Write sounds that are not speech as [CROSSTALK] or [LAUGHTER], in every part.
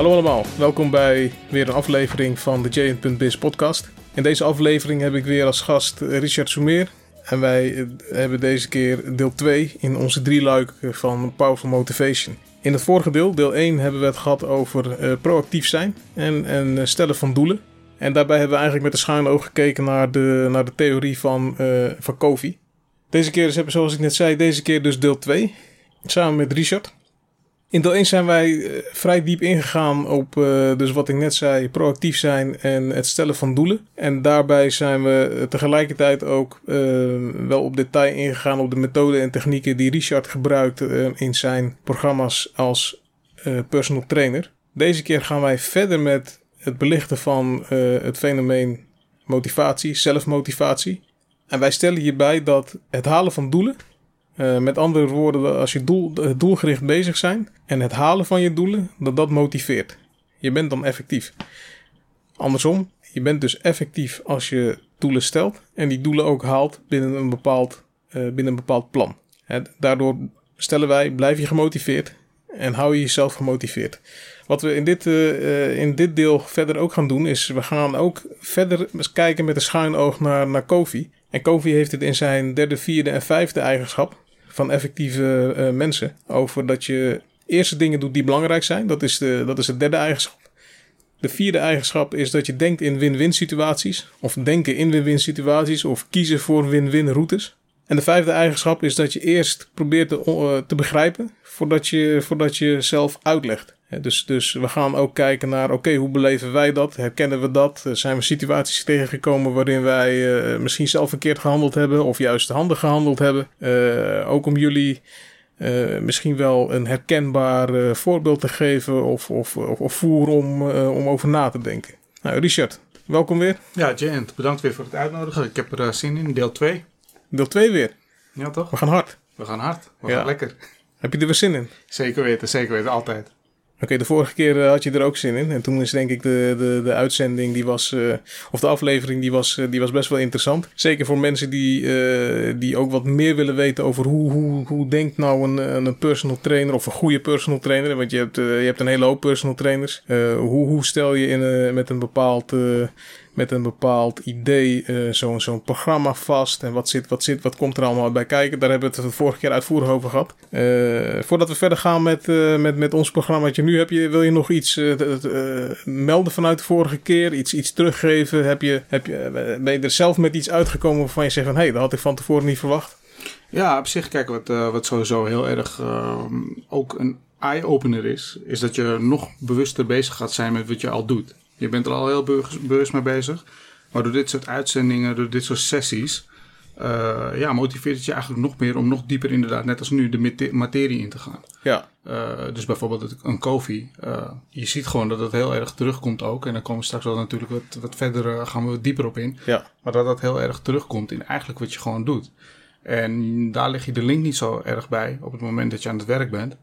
Hallo allemaal, welkom bij weer een aflevering van de J.Biz podcast. In deze aflevering heb ik weer als gast Richard Soumeer. En wij eh, hebben deze keer deel 2 in onze drieluik van Powerful Motivation. In het vorige deel, deel 1, hebben we het gehad over uh, proactief zijn en, en uh, stellen van doelen. En daarbij hebben we eigenlijk met een schuin oog gekeken naar de, naar de theorie van, uh, van Covey. Deze keer, is, zoals ik net zei, deze keer dus deel 2. Samen met Richard. In deel 1 zijn wij uh, vrij diep ingegaan op, uh, dus wat ik net zei, proactief zijn en het stellen van doelen. En daarbij zijn we tegelijkertijd ook wel op detail ingegaan op de methoden en technieken die Richard gebruikt in zijn programma's als personal trainer. Deze keer gaan wij verder met het belichten van het fenomeen motivatie, zelfmotivatie. En wij stellen hierbij dat het halen van doelen uh, met andere woorden, als je doel, doelgericht bezig zijn en het halen van je doelen, dat dat motiveert. Je bent dan effectief. Andersom, je bent dus effectief als je doelen stelt en die doelen ook haalt binnen een bepaald, uh, binnen een bepaald plan. Daardoor stellen wij, blijf je gemotiveerd en hou je jezelf gemotiveerd. Wat we in dit, uh, in dit deel verder ook gaan doen, is we gaan ook verder kijken met een schuin oog naar, naar Kofi. En Kofi heeft het in zijn derde, vierde en vijfde eigenschap van effectieve uh, mensen over dat je eerste dingen doet die belangrijk zijn. Dat is, de, dat is het derde eigenschap. De vierde eigenschap is dat je denkt in win-win situaties. Of denken in win-win situaties. Of kiezen voor win-win routes. En de vijfde eigenschap is dat je eerst probeert te, uh, te begrijpen voordat je, voordat je zelf uitlegt. Dus, dus we gaan ook kijken naar, oké, okay, hoe beleven wij dat? Herkennen we dat? Zijn we situaties tegengekomen waarin wij uh, misschien zelf verkeerd gehandeld hebben of juist handig gehandeld hebben? Uh, ook om jullie uh, misschien wel een herkenbaar voorbeeld te geven of, of, of, of voer om, om over na te denken. Nou, Richard, welkom weer. Ja, Jent, bedankt weer voor het uitnodigen. Ik heb er zin in, deel 2. Deel 2 weer? Ja, toch? We gaan hard. We gaan hard. We ja. gaan lekker. Heb je er weer zin in? Zeker weten, zeker weten, altijd. Oké, de vorige keer uh, had je er ook zin in. En toen is denk ik de, de, de uitzending, die was, uh, of de aflevering, die was, uh, die was best wel interessant. Zeker voor mensen die, die ook wat meer willen weten over hoe, hoe, hoe denkt nou een, een personal trainer of een goede personal trainer. Want je hebt, je hebt een hele hoop personal trainers. hoe, hoe stel je in, met een bepaald met een bepaald idee uh, zo'n programma vast. En wat zit, wat zit, wat komt er allemaal bij kijken. Daar hebben we het de vorige keer uitvoerig over gehad. Uh, voordat we verder gaan met, uh, met, met ons programmaatje nu, heb je, wil je nog iets melden vanuit de vorige keer? Iets, iets teruggeven? Heb je, heb je, ben je er zelf met iets uitgekomen waarvan je zegt van... hé, hey, dat had ik van tevoren niet verwacht? Ja, op zich, kijk, wat, wat sowieso heel erg ook een eye-opener is... is dat je nog bewuster bezig gaat zijn met wat je al doet. Je bent er al heel bewust mee bezig. Maar door dit soort uitzendingen, door dit soort sessies, uh, ja, motiveert het je eigenlijk nog meer om nog dieper inderdaad, net als nu, de materie in te gaan. Ja. Uh, dus bijvoorbeeld een koffie. Uh, je ziet gewoon dat het heel erg terugkomt ook. En dan komen we straks wel natuurlijk wat, wat verder, gaan we dieper op in. Ja. Maar dat dat heel erg terugkomt in eigenlijk wat je gewoon doet. En daar leg je de link niet zo erg bij op het moment dat je aan het werk bent.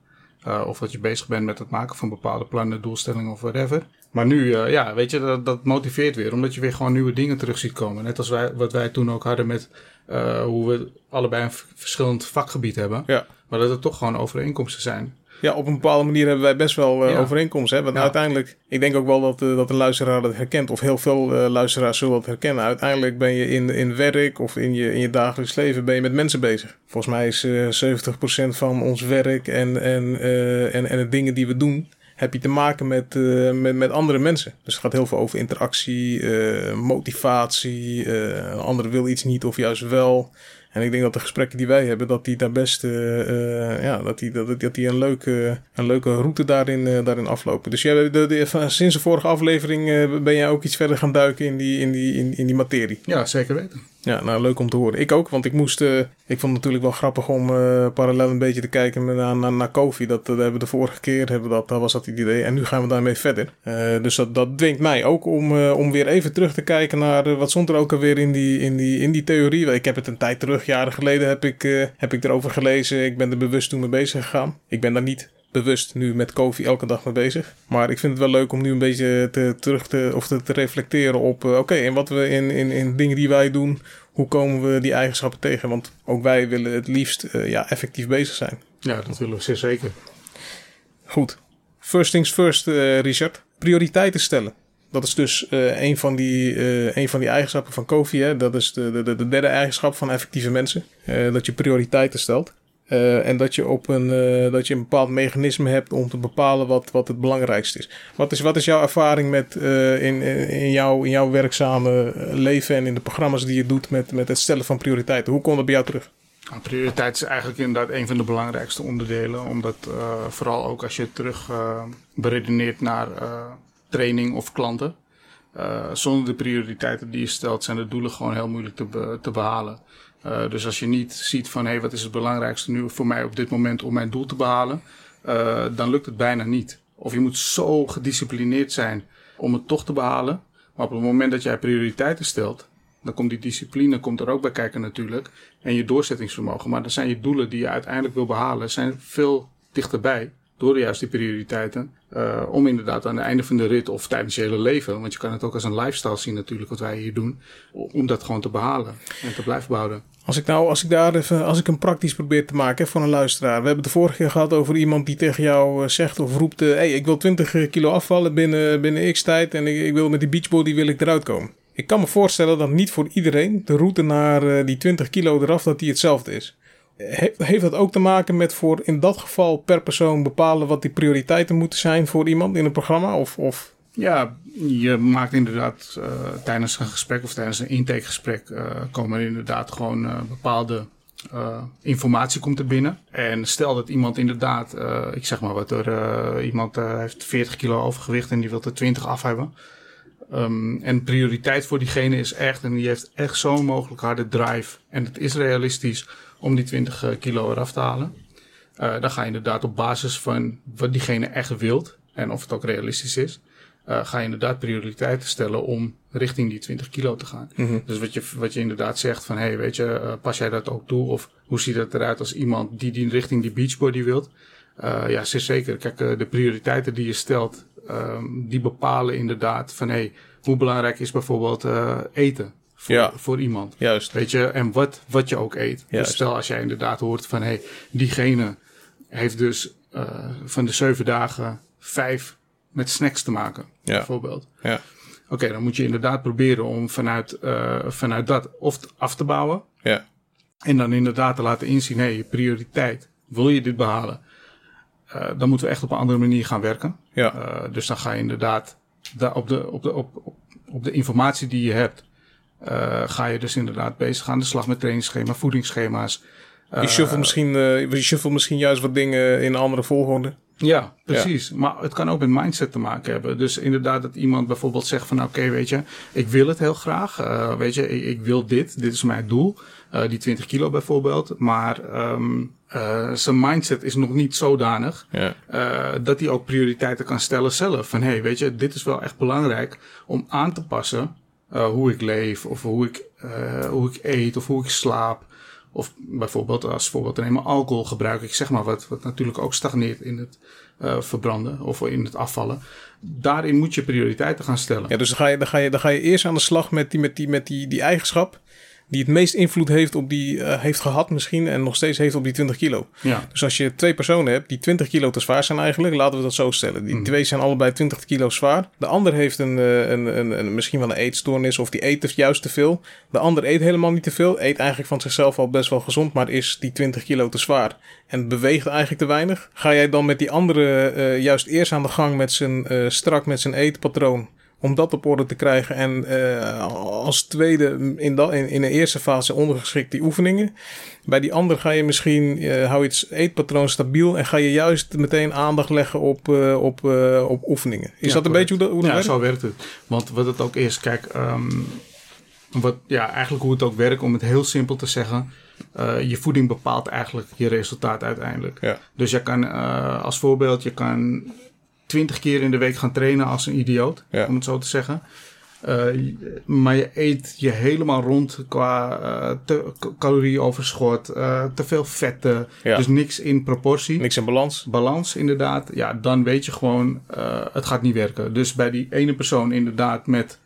Uh, of dat je bezig bent met het maken van bepaalde plannen, doelstellingen of whatever. Maar nu, uh, ja, weet je, dat, dat motiveert weer. Omdat je weer gewoon nieuwe dingen terug ziet komen. Net als wij, wat wij toen ook hadden met uh, hoe we allebei een verschillend vakgebied hebben. Ja. Maar dat er toch gewoon overeenkomsten zijn. Ja, op een bepaalde manier hebben wij best wel uh, ja. overeenkomsten. Hè? Want ja. uiteindelijk, ik denk ook wel dat, uh, dat de luisteraar dat herkent. Of heel veel uh, luisteraars zullen dat herkennen. Uiteindelijk ben je in, in werk of in je, in je dagelijks leven ben je met mensen bezig. Volgens mij is 70% van ons werk en, en, en, en de dingen die we doen heb je te maken met, uh, met, met andere mensen. Dus het gaat heel veel over interactie, uh, motivatie. Uh, een ander wil iets niet of juist wel. En ik denk dat de gesprekken die wij hebben, dat die daar best, ja, dat die, dat, dat die een leuke, een leuke route daarin, daarin aflopen. Dus jij, de, sinds de vorige aflevering ben jij ook iets verder gaan duiken in die, in die, in, in die materie. Ja, zeker weten. Ja, nou leuk om te horen. Ik ook, want ik moest. Uh, ik vond het natuurlijk wel grappig om uh, parallel een beetje te kijken naar, naar, Kofi. Dat, dat hebben we de vorige keer, hebben dat, dat was dat het idee. En nu gaan we daarmee verder. Dus dat, dat dwingt mij ook om, om weer even terug te kijken naar wat stond er ook alweer in die, in die, in die theorie. Ik heb het een tijd terug, jaren geleden, heb ik, heb ik erover gelezen. Ik ben er bewust toen mee bezig gegaan. Ik ben daar niet bewust nu met koffie elke dag mee bezig. Maar ik vind het wel leuk om nu een beetje te, terug te, of te, te reflecteren op... Uh, oké, okay, en wat we in, in, in dingen die wij doen... hoe komen we die eigenschappen tegen? Want ook wij willen het liefst uh, ja, effectief bezig zijn. Ja, dat willen we zeer zeker. Goed. First things first, eh, Richard. Prioriteiten stellen. Dat is dus eh, een, van die, eh, een van die eigenschappen van Kofi. Hè? Dat is de, de, de derde eigenschap van effectieve mensen. Eh, dat je prioriteiten stelt. Eh, en dat je, op een, eh, dat je een bepaald mechanisme hebt om te bepalen wat, wat het belangrijkste is. Wat is, wat is jouw ervaring met, eh, in, in, jouw, in jouw werkzame leven en in de programma's die je doet met, met het stellen van prioriteiten? Hoe komt dat bij jou terug? Nou, prioriteit is eigenlijk inderdaad een van de belangrijkste onderdelen. Omdat vooral ook als je terug beredeneert naar training of klanten. zonder de prioriteiten die je stelt zijn de doelen gewoon heel moeilijk te, te behalen. Dus als je niet ziet van hey, wat is het belangrijkste nu voor mij op dit moment om mijn doel te behalen. dan lukt het bijna niet. Of je moet zo gedisciplineerd zijn om het toch te behalen. Maar op het moment dat jij prioriteiten stelt, dan komt die discipline komt er ook bij kijken natuurlijk. En je doorzettingsvermogen. Maar dan zijn je doelen die je uiteindelijk wil behalen, zijn veel dichterbij. Door juist die prioriteiten. Uh, om inderdaad aan het einde van de rit of tijdens je hele leven. Want je kan het ook als een lifestyle zien natuurlijk wat wij hier doen. Om dat gewoon te behalen en te blijven behouden. Als ik nou, als ik daar even, als ik hem praktisch probeer te maken voor een luisteraar. We hebben het de vorige keer gehad over iemand die tegen jou zegt of roept. Hé, hey, ik wil 20 kilo afvallen binnen, binnen x tijd. En ik, ik wil met die beachbody wil ik eruit komen. Ik kan me voorstellen dat niet voor iedereen de route naar die 20 kilo eraf, dat die hetzelfde is. He heeft dat ook te maken met voor in dat geval per persoon bepalen wat die prioriteiten moeten zijn voor iemand in een programma? Of, of... Ja, je maakt inderdaad uh, tijdens een gesprek of tijdens een intakegesprek uh, komen er inderdaad gewoon bepaalde informatie komt er binnen. En stel dat iemand inderdaad, ik zeg maar wat er, iemand heeft 40 kilo overgewicht en die wil er 20 af hebben. Um, en prioriteit voor diegene is echt, en die heeft echt zo'n mogelijk harde drive. En het is realistisch om die 20 kilo eraf te halen. Uh, dan ga je inderdaad op basis van wat diegene echt wilt. En of het ook realistisch is. Uh, ga je inderdaad prioriteiten stellen om richting die 20 kilo te gaan. Mm -hmm. Dus wat je, wat je inderdaad zegt van, hey, weet je, uh, pas jij dat ook toe? Of hoe ziet het eruit als iemand die, die richting die beachbody wilt? ja, zeker. Kijk, de prioriteiten die je stelt, um, die bepalen inderdaad van hey, hoe belangrijk is bijvoorbeeld eten voor, ja. voor iemand. Juist. Weet je, en wat, wat je ook eet. Dus stel als jij inderdaad hoort van hey, diegene heeft dus uh, van de zeven dagen vijf met snacks te maken, ja. bijvoorbeeld. Ja. Oké, okay, dan moet je inderdaad proberen om vanuit, uh, vanuit dat of af te bouwen. Ja. En dan inderdaad te laten inzien, hé, hey, je prioriteit. Wil je dit behalen? Uh, dan moeten we echt op een andere manier gaan werken. Ja. Dus dan ga je inderdaad daar op, de, op, de, op, op, op de informatie die je hebt, ga je dus inderdaad bezig aan de slag met trainingsschema, voedingsschema's. je shuffle misschien, je shuffle misschien juist wat dingen in een andere volgorde. Ja, precies. Ja. Maar het kan ook met mindset te maken hebben. Dus inderdaad dat iemand bijvoorbeeld zegt van... oké, okay, weet je, ik wil het heel graag. Uh, weet je, ik, ik, wil dit. Dit is mijn doel. Uh, die 20 kilo bijvoorbeeld. Maar um, uh, zijn mindset is nog niet zodanig... Ja. dat hij ook prioriteiten kan stellen zelf. Van, hé, hey, weet je, dit is wel echt belangrijk om aan te passen... hoe ik leef of hoe ik, hoe ik eet of hoe ik slaap... Of bijvoorbeeld als voorbeeld nemen alcohol gebruik ik zeg maar wat, wat natuurlijk ook stagneert in het uh, verbranden of in het afvallen. Daarin moet je prioriteiten gaan stellen. Ja, dus dan ga je, dan ga je, dan ga je eerst aan de slag met die, met die, met die, die eigenschap die het meest invloed heeft op die, uh, heeft gehad misschien en nog steeds heeft op die 20 kilo. Ja. Dus als je twee personen hebt die 20 kilo te zwaar zijn eigenlijk, laten we dat zo stellen. Die mm. twee zijn allebei 20 kilo zwaar. De ander heeft een, een, een, een, misschien wel een eetstoornis of die eet juist te veel. De ander eet helemaal niet te veel, eet eigenlijk van zichzelf al best wel gezond, maar is die 20 kilo te zwaar en beweegt eigenlijk te weinig. Ga jij dan met die andere uh, juist eerst aan de gang met zijn uh, strak met zijn eetpatroon? Om dat op orde te krijgen. En uh, als tweede in, dat, in, in de eerste fase ondergeschikt die oefeningen. Bij die andere ga je misschien, uh, hou je het eetpatroon stabiel en ga je juist meteen aandacht leggen op, uh, op, op oefeningen. Is ja, dat een correct. beetje hoe dat, hoe dat ja, werkt? zo werkt het. Want wat het ook is, kijk, um, wat, ja, eigenlijk hoe het ook werkt, om het heel simpel te zeggen. je voeding bepaalt eigenlijk je resultaat uiteindelijk. Ja. Dus je kan als voorbeeld, je kan twintig keer in de week gaan trainen als een idioot, ja. om het zo te zeggen. Uh, maar je eet je helemaal rond qua uh, te, calorieoverschot, uh, te veel vetten, ja. dus niks in proportie. Niks in balans. Balans, inderdaad. Ja, dan weet je gewoon, het gaat niet werken. Dus bij die ene persoon inderdaad met,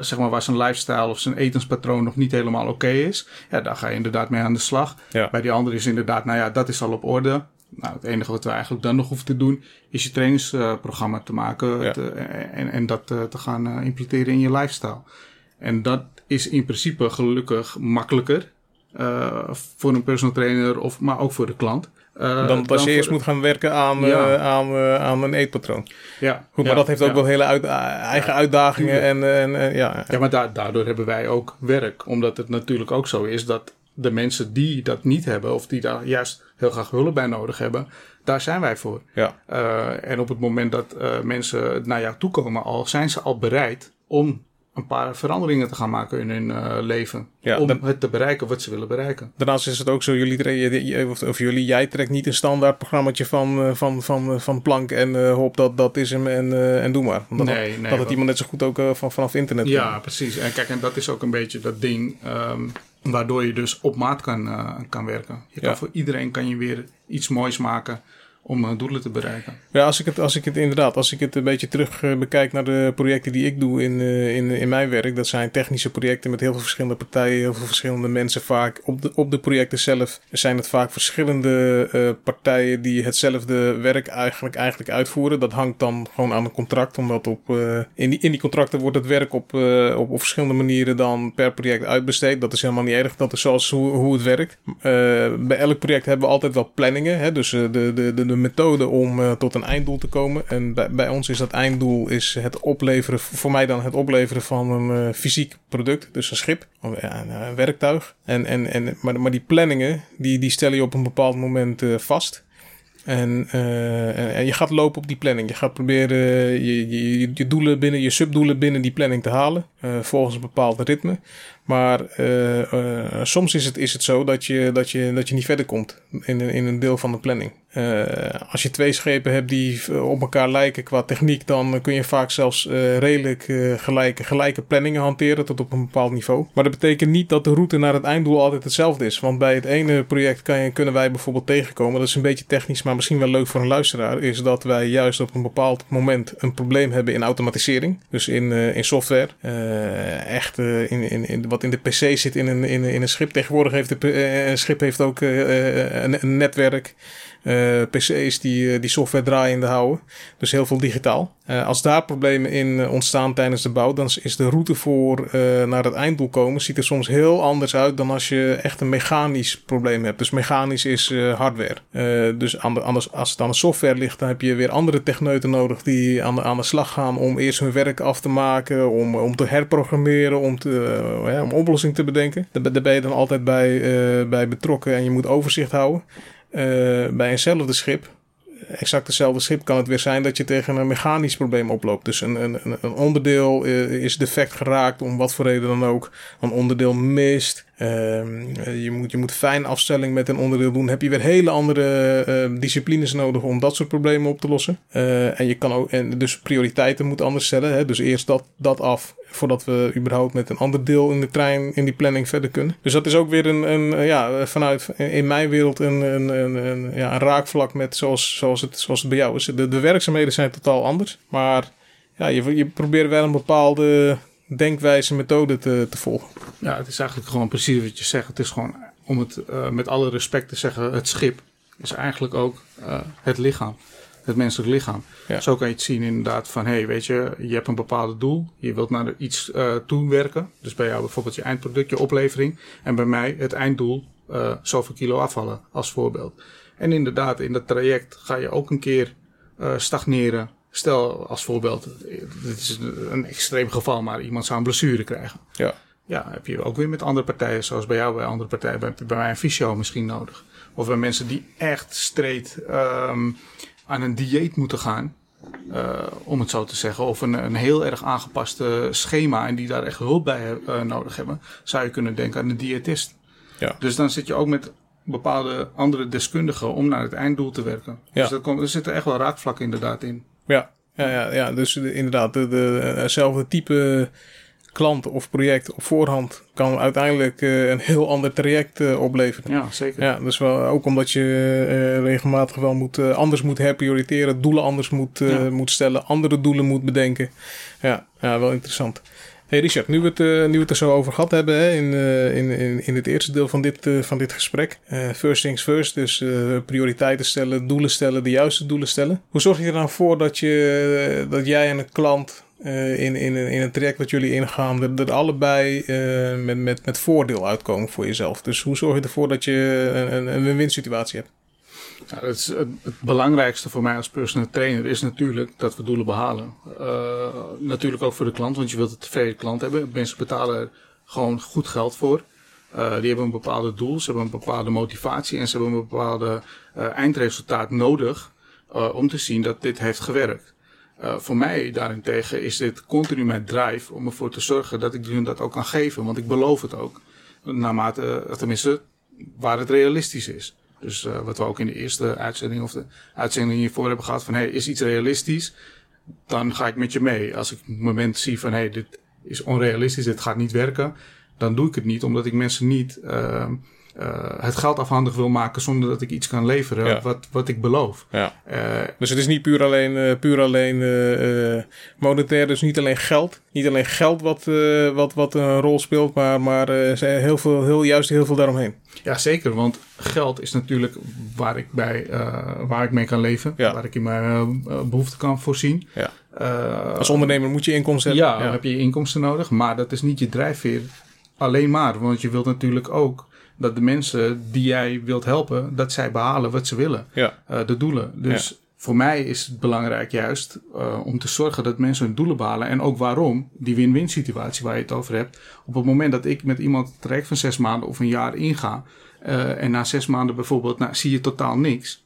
zeg maar, waar zijn lifestyle of zijn etenspatroon nog niet helemaal oké okay is, ja, daar ga je inderdaad mee aan de slag. Ja. Bij die andere is inderdaad, nou ja, dat is al op orde. Nou, het enige wat we eigenlijk dan nog hoeven te doen, is je trainingsprogramma te maken Ja. te- en, en dat eh, te gaan eh, implementeren in je lifestyle. En dat is in principe gelukkig makkelijker eh, voor een personal trainer, of, maar ook voor de klant. Dan als je eerst moet gaan werken aan, Ja. aan, aan een eetpatroon. Ja, Goed, maar ja, dat heeft ook ja. wel hele uit, eigen uitdagingen. En, en, en ja, Ja, maar da- daardoor hebben wij ook werk. Omdat het natuurlijk ook zo is dat de mensen die dat niet hebben, of die daar juist heel graag hulp bij nodig hebben, daar zijn wij voor. ja. Eh, en op het moment dat eh, mensen naar jou toe komen, al, zijn ze al bereid om een paar veranderingen te gaan maken in hun eh, leven. Ja, om dan- het te bereiken wat ze willen bereiken. Daarnaast is het ook zo, jullie, of, of jullie, jij trekt niet een standaard programmaatje van, van, van, van plank en eh, hop, dat, dat is hem en, en doe maar. Nee, nee, dat het iemand net zo goed ook van, vanaf internet Ja, kan. precies. En kijk, en dat is ook een beetje dat ding ehm, waardoor je dus op maat kan, eh, kan werken. Je kan voor iedereen kan je weer iets moois maken om eh, doelen te bereiken. Ja, als ik het, als ik het inderdaad, als ik het een beetje terug eh, bekijk naar de projecten die ik doe in, eh, in, in mijn werk, dat zijn technische projecten met heel veel verschillende partijen, heel veel verschillende mensen vaak. Op de, op de projecten zelf zijn het vaak verschillende partijen die hetzelfde werk eigenlijk, eigenlijk uitvoeren. Dat hangt dan gewoon aan een contract, omdat op, in, die, in die contracten wordt het werk op, op, op verschillende manieren dan per project uitbesteed. Dat is helemaal niet erg, dat is zoals hoe, hoe het werkt. Bij elk project hebben we altijd wel planningen, hè? dus de, de, de, de methode om eh, tot een einddoel te komen. En bij, bij ons is dat einddoel is het opleveren, voor mij dan het opleveren van een eh, fysiek product, dus een schip, een, een werktuig. En, en, en, maar, maar die planningen, die, die stel je op een bepaald moment eh, vast. En, eh, en, je gaat lopen op die planning. Je gaat proberen je, je, je doelen binnen, je subdoelen binnen die planning te halen. eh, volgens een bepaald ritme. Maar eh, eh, soms is het, is het zo dat je, dat, je, dat je niet verder komt in, in een deel van de planning. Eh, als je twee schepen hebt die eh, op elkaar lijken qua techniek, dan kun je vaak zelfs eh, redelijk gelijke, gelijke planningen hanteren tot op een bepaald niveau. Maar dat betekent niet dat de route naar het einddoel altijd hetzelfde is. Want bij het ene project kan je, kunnen wij bijvoorbeeld tegenkomen, dat is een beetje technisch, maar misschien wel leuk voor een luisteraar, is dat wij juist op een bepaald moment een probleem hebben in automatisering. Dus in, in software. Echt in, in, wat in de PC zit in een, in, een schip. Tegenwoordig heeft de, een schip heeft ook een netwerk. Eh, PC's die, eh, die software draaiende houden. Dus heel veel digitaal. Eh, als daar problemen in ontstaan tijdens de bouw, dan is de route voor naar het einddoel komen, ziet er soms heel anders uit dan als je echt een mechanisch probleem hebt. Dus mechanisch is hardware. Dus anders, als het aan de software ligt, dan heb je weer andere techneuten nodig die aan de, aan de slag gaan om eerst hun werk af te maken, om, om te herprogrammeren, om, te, ja, om oplossing te bedenken. Daar, ben- daar ben je dan altijd bij, bij betrokken en je moet overzicht houden. Eh, bij eenzelfde schip, exact hetzelfde schip, kan het weer zijn dat je tegen een mechanisch probleem oploopt. Dus een, een, een- onderdeel eh, is defect geraakt, om wat voor reden dan ook. Een onderdeel mist. Ehm, eh, je, moet, je moet fijn afstelling met een onderdeel doen. Heb je weer hele andere eh, disciplines nodig om dat soort problemen op te lossen. Eh, en je kan ook, en dus prioriteiten moet anders stellen. Hè? Dus eerst dat, dat af voordat we überhaupt met een ander deel in de trein in die planning verder kunnen. Dus dat is ook weer een, een eh, ja, vanuit in mijn wereld een, een, een, een, ja, een raakvlak met zoals, zoals, het, zoals het bij jou is. De, de werkzaamheden zijn totaal anders, maar ja, je, je probeert wel een bepaalde denkwijze, methode te, te volgen. Ja, het is eigenlijk gewoon precies wat je zegt. Het is gewoon, om het eh, met alle respect te zeggen, het schip is eigenlijk ook eh, het lichaam. Het menselijk lichaam. Ja. Zo kan je het zien inderdaad van, hé, hey, weet je, je hebt een bepaald doel. Je wilt naar iets eh toe werken. Dus bij jou bijvoorbeeld je eindproduct, je oplevering. En bij mij het einddoel, zoveel kilo afvallen als voorbeeld. En inderdaad, in dat traject ga je ook een keer stagneren. Stel als voorbeeld, dit is een, extreem geval, maar iemand zou een blessure krijgen. Ja. Ja, heb je ook weer met andere partijen, zoals bij jou bij andere partijen, bij, bij mij een fysio misschien nodig. Of bij mensen die echt streed ehm, aan een dieet moeten gaan, eh, om het zo te zeggen. Of een, een heel erg aangepaste schema en die daar echt hulp bij eh, nodig hebben, zou je kunnen denken aan een diëtist. Ja. Dus dan zit je ook met bepaalde andere deskundigen om naar het einddoel te werken. Ja. Dus dat komt, er zitten echt wel raakvlakken inderdaad in. Ja, ja, ja, ja. dus de- inderdaad, de, de, hetzelfde type klant of project op voorhand kan uiteindelijk eh, een heel ander traject eh, opleveren. Ja, zeker. Ja, dus wel, ook omdat je eh, regelmatig wel moet, anders moet herprioriteren, doelen anders moet, Ja. moet stellen, andere doelen moet bedenken. Ja, ja wel interessant. Hey Richard, nu we het, uh, nu we het er zo over gehad hebben in, uh, in, in, in het eerste deel van dit, uh, van dit gesprek. first things first, dus prioriteiten stellen, doelen stellen, de juiste doelen stellen. Hoe zorg je er dan voor dat, je, dat jij en een klant in, in, in een traject wat jullie ingaan, er, er allebei met, met, met voordeel uitkomen voor jezelf? Dus hoe zorg je ervoor dat je een, een win-win situatie hebt? Ja, het, het, belangrijkste voor mij als personal trainer is natuurlijk dat we doelen behalen. Uh, natuurlijk ook voor de klant, want je wilt een tevreden klant hebben. Mensen betalen er gewoon goed geld voor. Uh, die hebben een bepaalde doel, ze hebben een bepaalde motivatie en ze hebben een bepaalde eindresultaat nodig om te zien dat dit heeft gewerkt. voor mij daarentegen is dit continu mijn drive om ervoor te zorgen dat ik hun dat ook kan geven, want ik beloof het ook. Naarmate, tenminste, waar het realistisch is. Dus uh, wat we ook in de eerste uitzending of de uitzending hiervoor hebben gehad van hey, is iets realistisch? Dan ga ik met je mee. Als ik het moment zie van hey, dit is onrealistisch, dit gaat niet werken, dan doe ik het niet, omdat ik mensen niet uh, uh, het geld afhandig wil maken zonder dat ik iets kan leveren ja. wat, wat ik beloof. Ja. Uh, dus het is niet puur alleen, uh, puur alleen monetair, dus niet alleen geld. Niet alleen geld wat, wat, wat een rol speelt, maar, maar heel veel, heel, juist heel veel daaromheen. Ja, zeker, want geld is natuurlijk waar ik, bij, waar ik mee kan leven, ja. waar ik in mijn behoeften kan voorzien. Ja. Als ondernemer moet je inkomsten hebben. Ja, dan heb je inkomsten nodig, maar dat is niet je drijfveer alleen maar, want je wilt natuurlijk ook dat de mensen die jij wilt helpen, dat zij behalen wat ze willen. Ja. Uh, de doelen. Dus voor mij is het belangrijk juist uh, om te zorgen dat mensen hun doelen behalen. En ook waarom, die win-win situatie waar je het over hebt. Op het moment dat ik met iemand een traject van zes maanden of een jaar inga. Uh, en na zes maanden bijvoorbeeld nou, zie je totaal niks.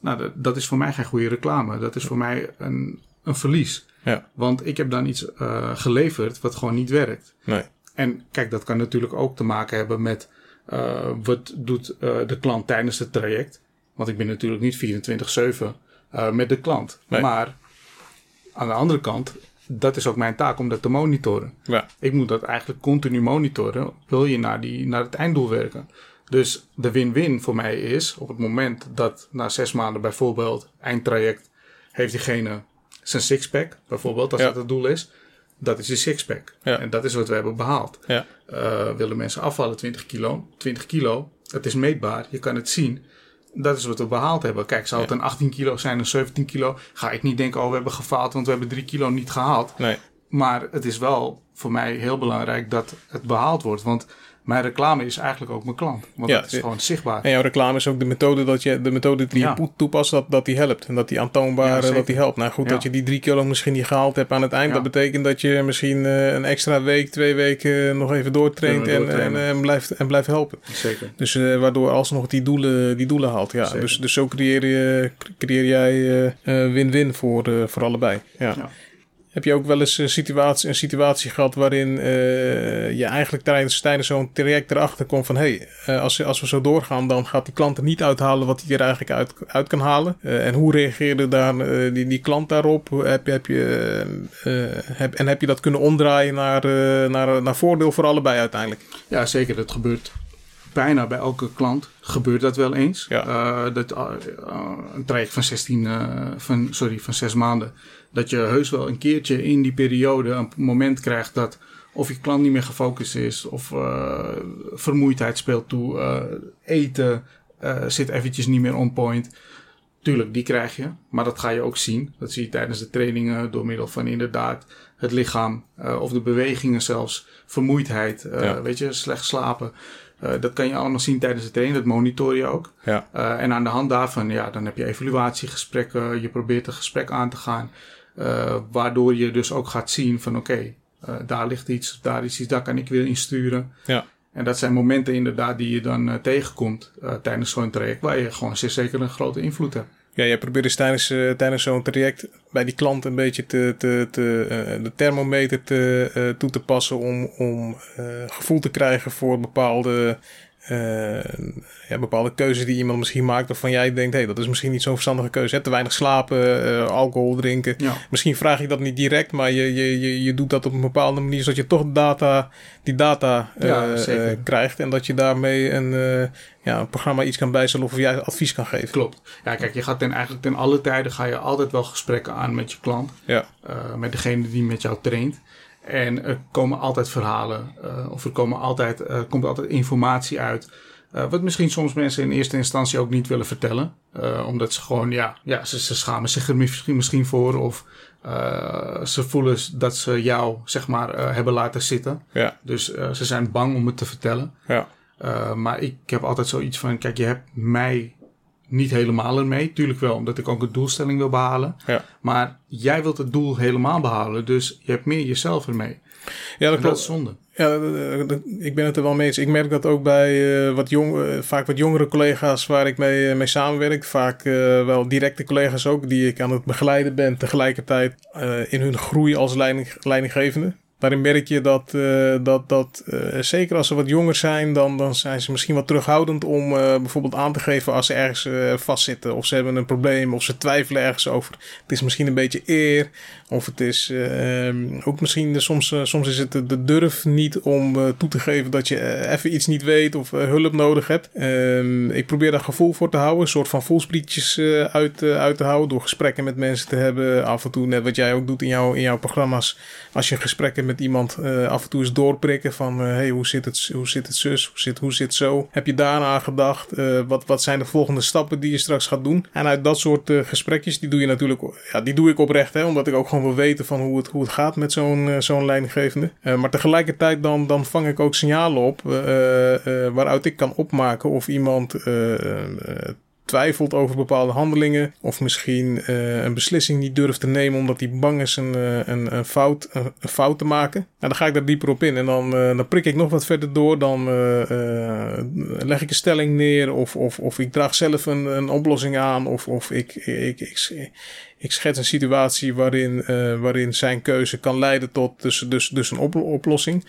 Nou, dat, dat is voor mij geen goede reclame. Dat is voor mij een, een verlies. Ja. Want ik heb dan iets geleverd wat gewoon niet werkt. Nee. En kijk, dat kan natuurlijk ook te maken hebben met uh, wat doet uh, de klant tijdens het traject? Want ik ben natuurlijk niet 24-7 uh, met de klant. Nee. Maar aan de andere kant, dat is ook mijn taak om dat te monitoren. Ja. Ik moet dat eigenlijk continu monitoren. Wil je naar, die, naar het einddoel werken? Dus de win-win voor mij is op het moment dat na zes maanden bijvoorbeeld eindtraject heeft diegene zijn sixpack, bijvoorbeeld, als Ja. dat het doel is. Dat is de sixpack. Ja. En dat is wat we hebben behaald. Ja. Uh, willen mensen afvallen 20 kilo? 20 kilo, het is meetbaar, je kan het zien. Dat is wat we behaald hebben. Kijk, zou het Ja. een 18 kilo zijn, een 17 kilo, ga ik niet denken, oh, we hebben gefaald, want we hebben 3 kilo niet gehaald. Nee. Maar het is wel voor mij heel belangrijk dat het behaald wordt. Want mijn reclame is eigenlijk ook mijn klant. Want Ja, dat is gewoon zichtbaar. En jouw reclame is ook de methode, dat je, de methode die Ja. je toepast, dat, dat die helpt. En dat die aantoonbaar, Ja, eh, dat die helpt. Nou goed, dat je die drie kilo misschien niet gehaald hebt aan het eind. Dat betekent dat je misschien eh, een extra week, twee weken eh, nog even doortraint en, we en, blijft, en blijft helpen. Zeker. Dus eh, waardoor alsnog die doelen, die doelen haalt. Ja. Zeker. Dus, dus zo creëer, je, creëer jij eh, eh, win-win voor, eh, voor allebei. Ja. Heb je ook wel eens een situatie, een situatie gehad waarin eh, je eigenlijk tijdens, tijdens zo'n traject erachter komt van hé, hey, eh, als, als we zo doorgaan, dan gaat die klant er niet uithalen wat hij er eigenlijk uit, uit kan halen. Eh, en hoe reageerde daar, eh, die, die klant daarop? Heb, je- heb je, eh, eh, heb, en heb je dat kunnen omdraaien naar, eh, naar, naar voordeel voor allebei uiteindelijk? Ja, zeker. Dat gebeurt bijna bij elke klant. Gebeurt dat wel eens. Ja. Eh, dat, eh, eh, een traject van 16, eh, van, sorry, van 6 maanden. Dat je heus wel een keertje in die periode een moment krijgt dat of je klant niet meer gefocust is, of eh, vermoeidheid speelt toe, eh, eten eh, zit eventjes niet meer on point. Tuurlijk, die krijg je, maar dat ga je ook zien. Dat zie je tijdens de trainingen door middel van inderdaad het lichaam of de bewegingen zelfs, vermoeidheid, Ja. weet je, slecht slapen. Dat kan je allemaal zien tijdens de training, dat monitor je ook. Ja. En aan de hand daarvan, ja, dan heb je evaluatiegesprekken, je probeert een gesprek aan te gaan, eh, waardoor je dus ook gaat zien van oké, eh, daar ligt iets, daar is iets, daar kan ik weer insturen. Ja. En dat zijn momenten inderdaad die je dan eh, tegenkomt tijdens zo'n traject, waar je gewoon zeer zeker een grote invloed hebt. Ja, jij probeert dus tijdens, tijdens zo'n traject bij die klant een beetje te, te, te, de thermometer te, toe te passen om, om gevoel te krijgen voor bepaalde, ja, bepaalde keuzes die iemand misschien maakt waarvan jij denkt, hé, hey, dat is misschien niet zo'n verstandige keuze. Hè? Te weinig slapen, eh, alcohol drinken. Ja, Misschien vraag je dat niet direct, maar je, je, je, je doet dat op een bepaalde manier zodat je toch data, die data eh, Ja, eh, krijgt en dat je daarmee een, ja, een programma iets kan bijstellen of jij advies kan geven. klopt. Ja, kijk, je gaat ten, eigenlijk ten alle tijden ga je altijd wel gesprekken aan met je klant. Ja. met degene die met jou traint. En er komen altijd verhalen, of er komen altijd, komt altijd informatie uit. wat misschien soms mensen in eerste instantie ook niet willen vertellen. omdat ze gewoon, ja, ja ze, ze schamen zich er misschien, misschien voor. Of ze voelen dat ze jou, zeg maar, hebben laten zitten. Ja. Dus ze zijn bang om het te vertellen. Ja. maar ik heb altijd zoiets van, kijk, je hebt mij niet helemaal ermee. Tuurlijk wel, omdat ik ook een doelstelling wil behalen. Ja. Maar jij wilt het doel helemaal behalen. Dus je hebt meer jezelf ermee. Ja, dat, dat is zonde. Ja, ik ben het er wel mee eens. Ik merk dat ook bij uh, wat jong, uh, vaak wat jongere collega's waar ik mee, uh, mee samenwerk. Vaak wel directe collega's ook, die ik aan het begeleiden ben. Tegelijkertijd in hun groei als leiding, leidinggevende. Daarin merk je dat, uh, dat, dat uh, zeker als ze wat jonger zijn, dan, dan zijn ze misschien wat terughoudend om uh, bijvoorbeeld aan te geven als ze ergens vastzitten. Of ze hebben een probleem, of ze twijfelen ergens over. Het is misschien een beetje eer, of het is ook misschien soms, soms is het de durf niet om toe te geven dat je even iets niet weet of hulp nodig hebt. Ehm, ik probeer daar gevoel voor te houden, een soort van voelsprietjes uit, uit te houden door gesprekken met mensen te hebben. Af en toe, net wat jij ook doet in, jouw in jouw programma's, als je gesprekken met iemand uh, af en toe eens doorprikken van uh, hey, hoe zit het, hoe zit het zus, hoe zit, hoe zit zo? Heb je daarna gedacht? Uh, wat, wat zijn de volgende stappen die je straks gaat doen? En uit dat soort gesprekjes, die doe je natuurlijk, ja, die doe ik oprecht, hè, omdat ik ook gewoon wil weten van hoe het, hoe het gaat met zo'n zo'n leidinggevende. maar tegelijkertijd dan, dan vang ik ook signalen op waaruit ik kan opmaken of iemand twijfelt over bepaalde handelingen. Of misschien uh, een beslissing niet durft te nemen omdat hij bang is een, uh, een, een, fout, een, fout te maken. Nou, dan ga ik daar dieper op in. En dan, uh, dan prik ik nog wat verder door. Dan leg ik een stelling neer. Of, of, of ik draag zelf een, een oplossing aan. Of, of ik, ik, ik, ik schets een situatie waarin, waarin zijn keuze kan leiden tot dus, dus, dus een oplossing.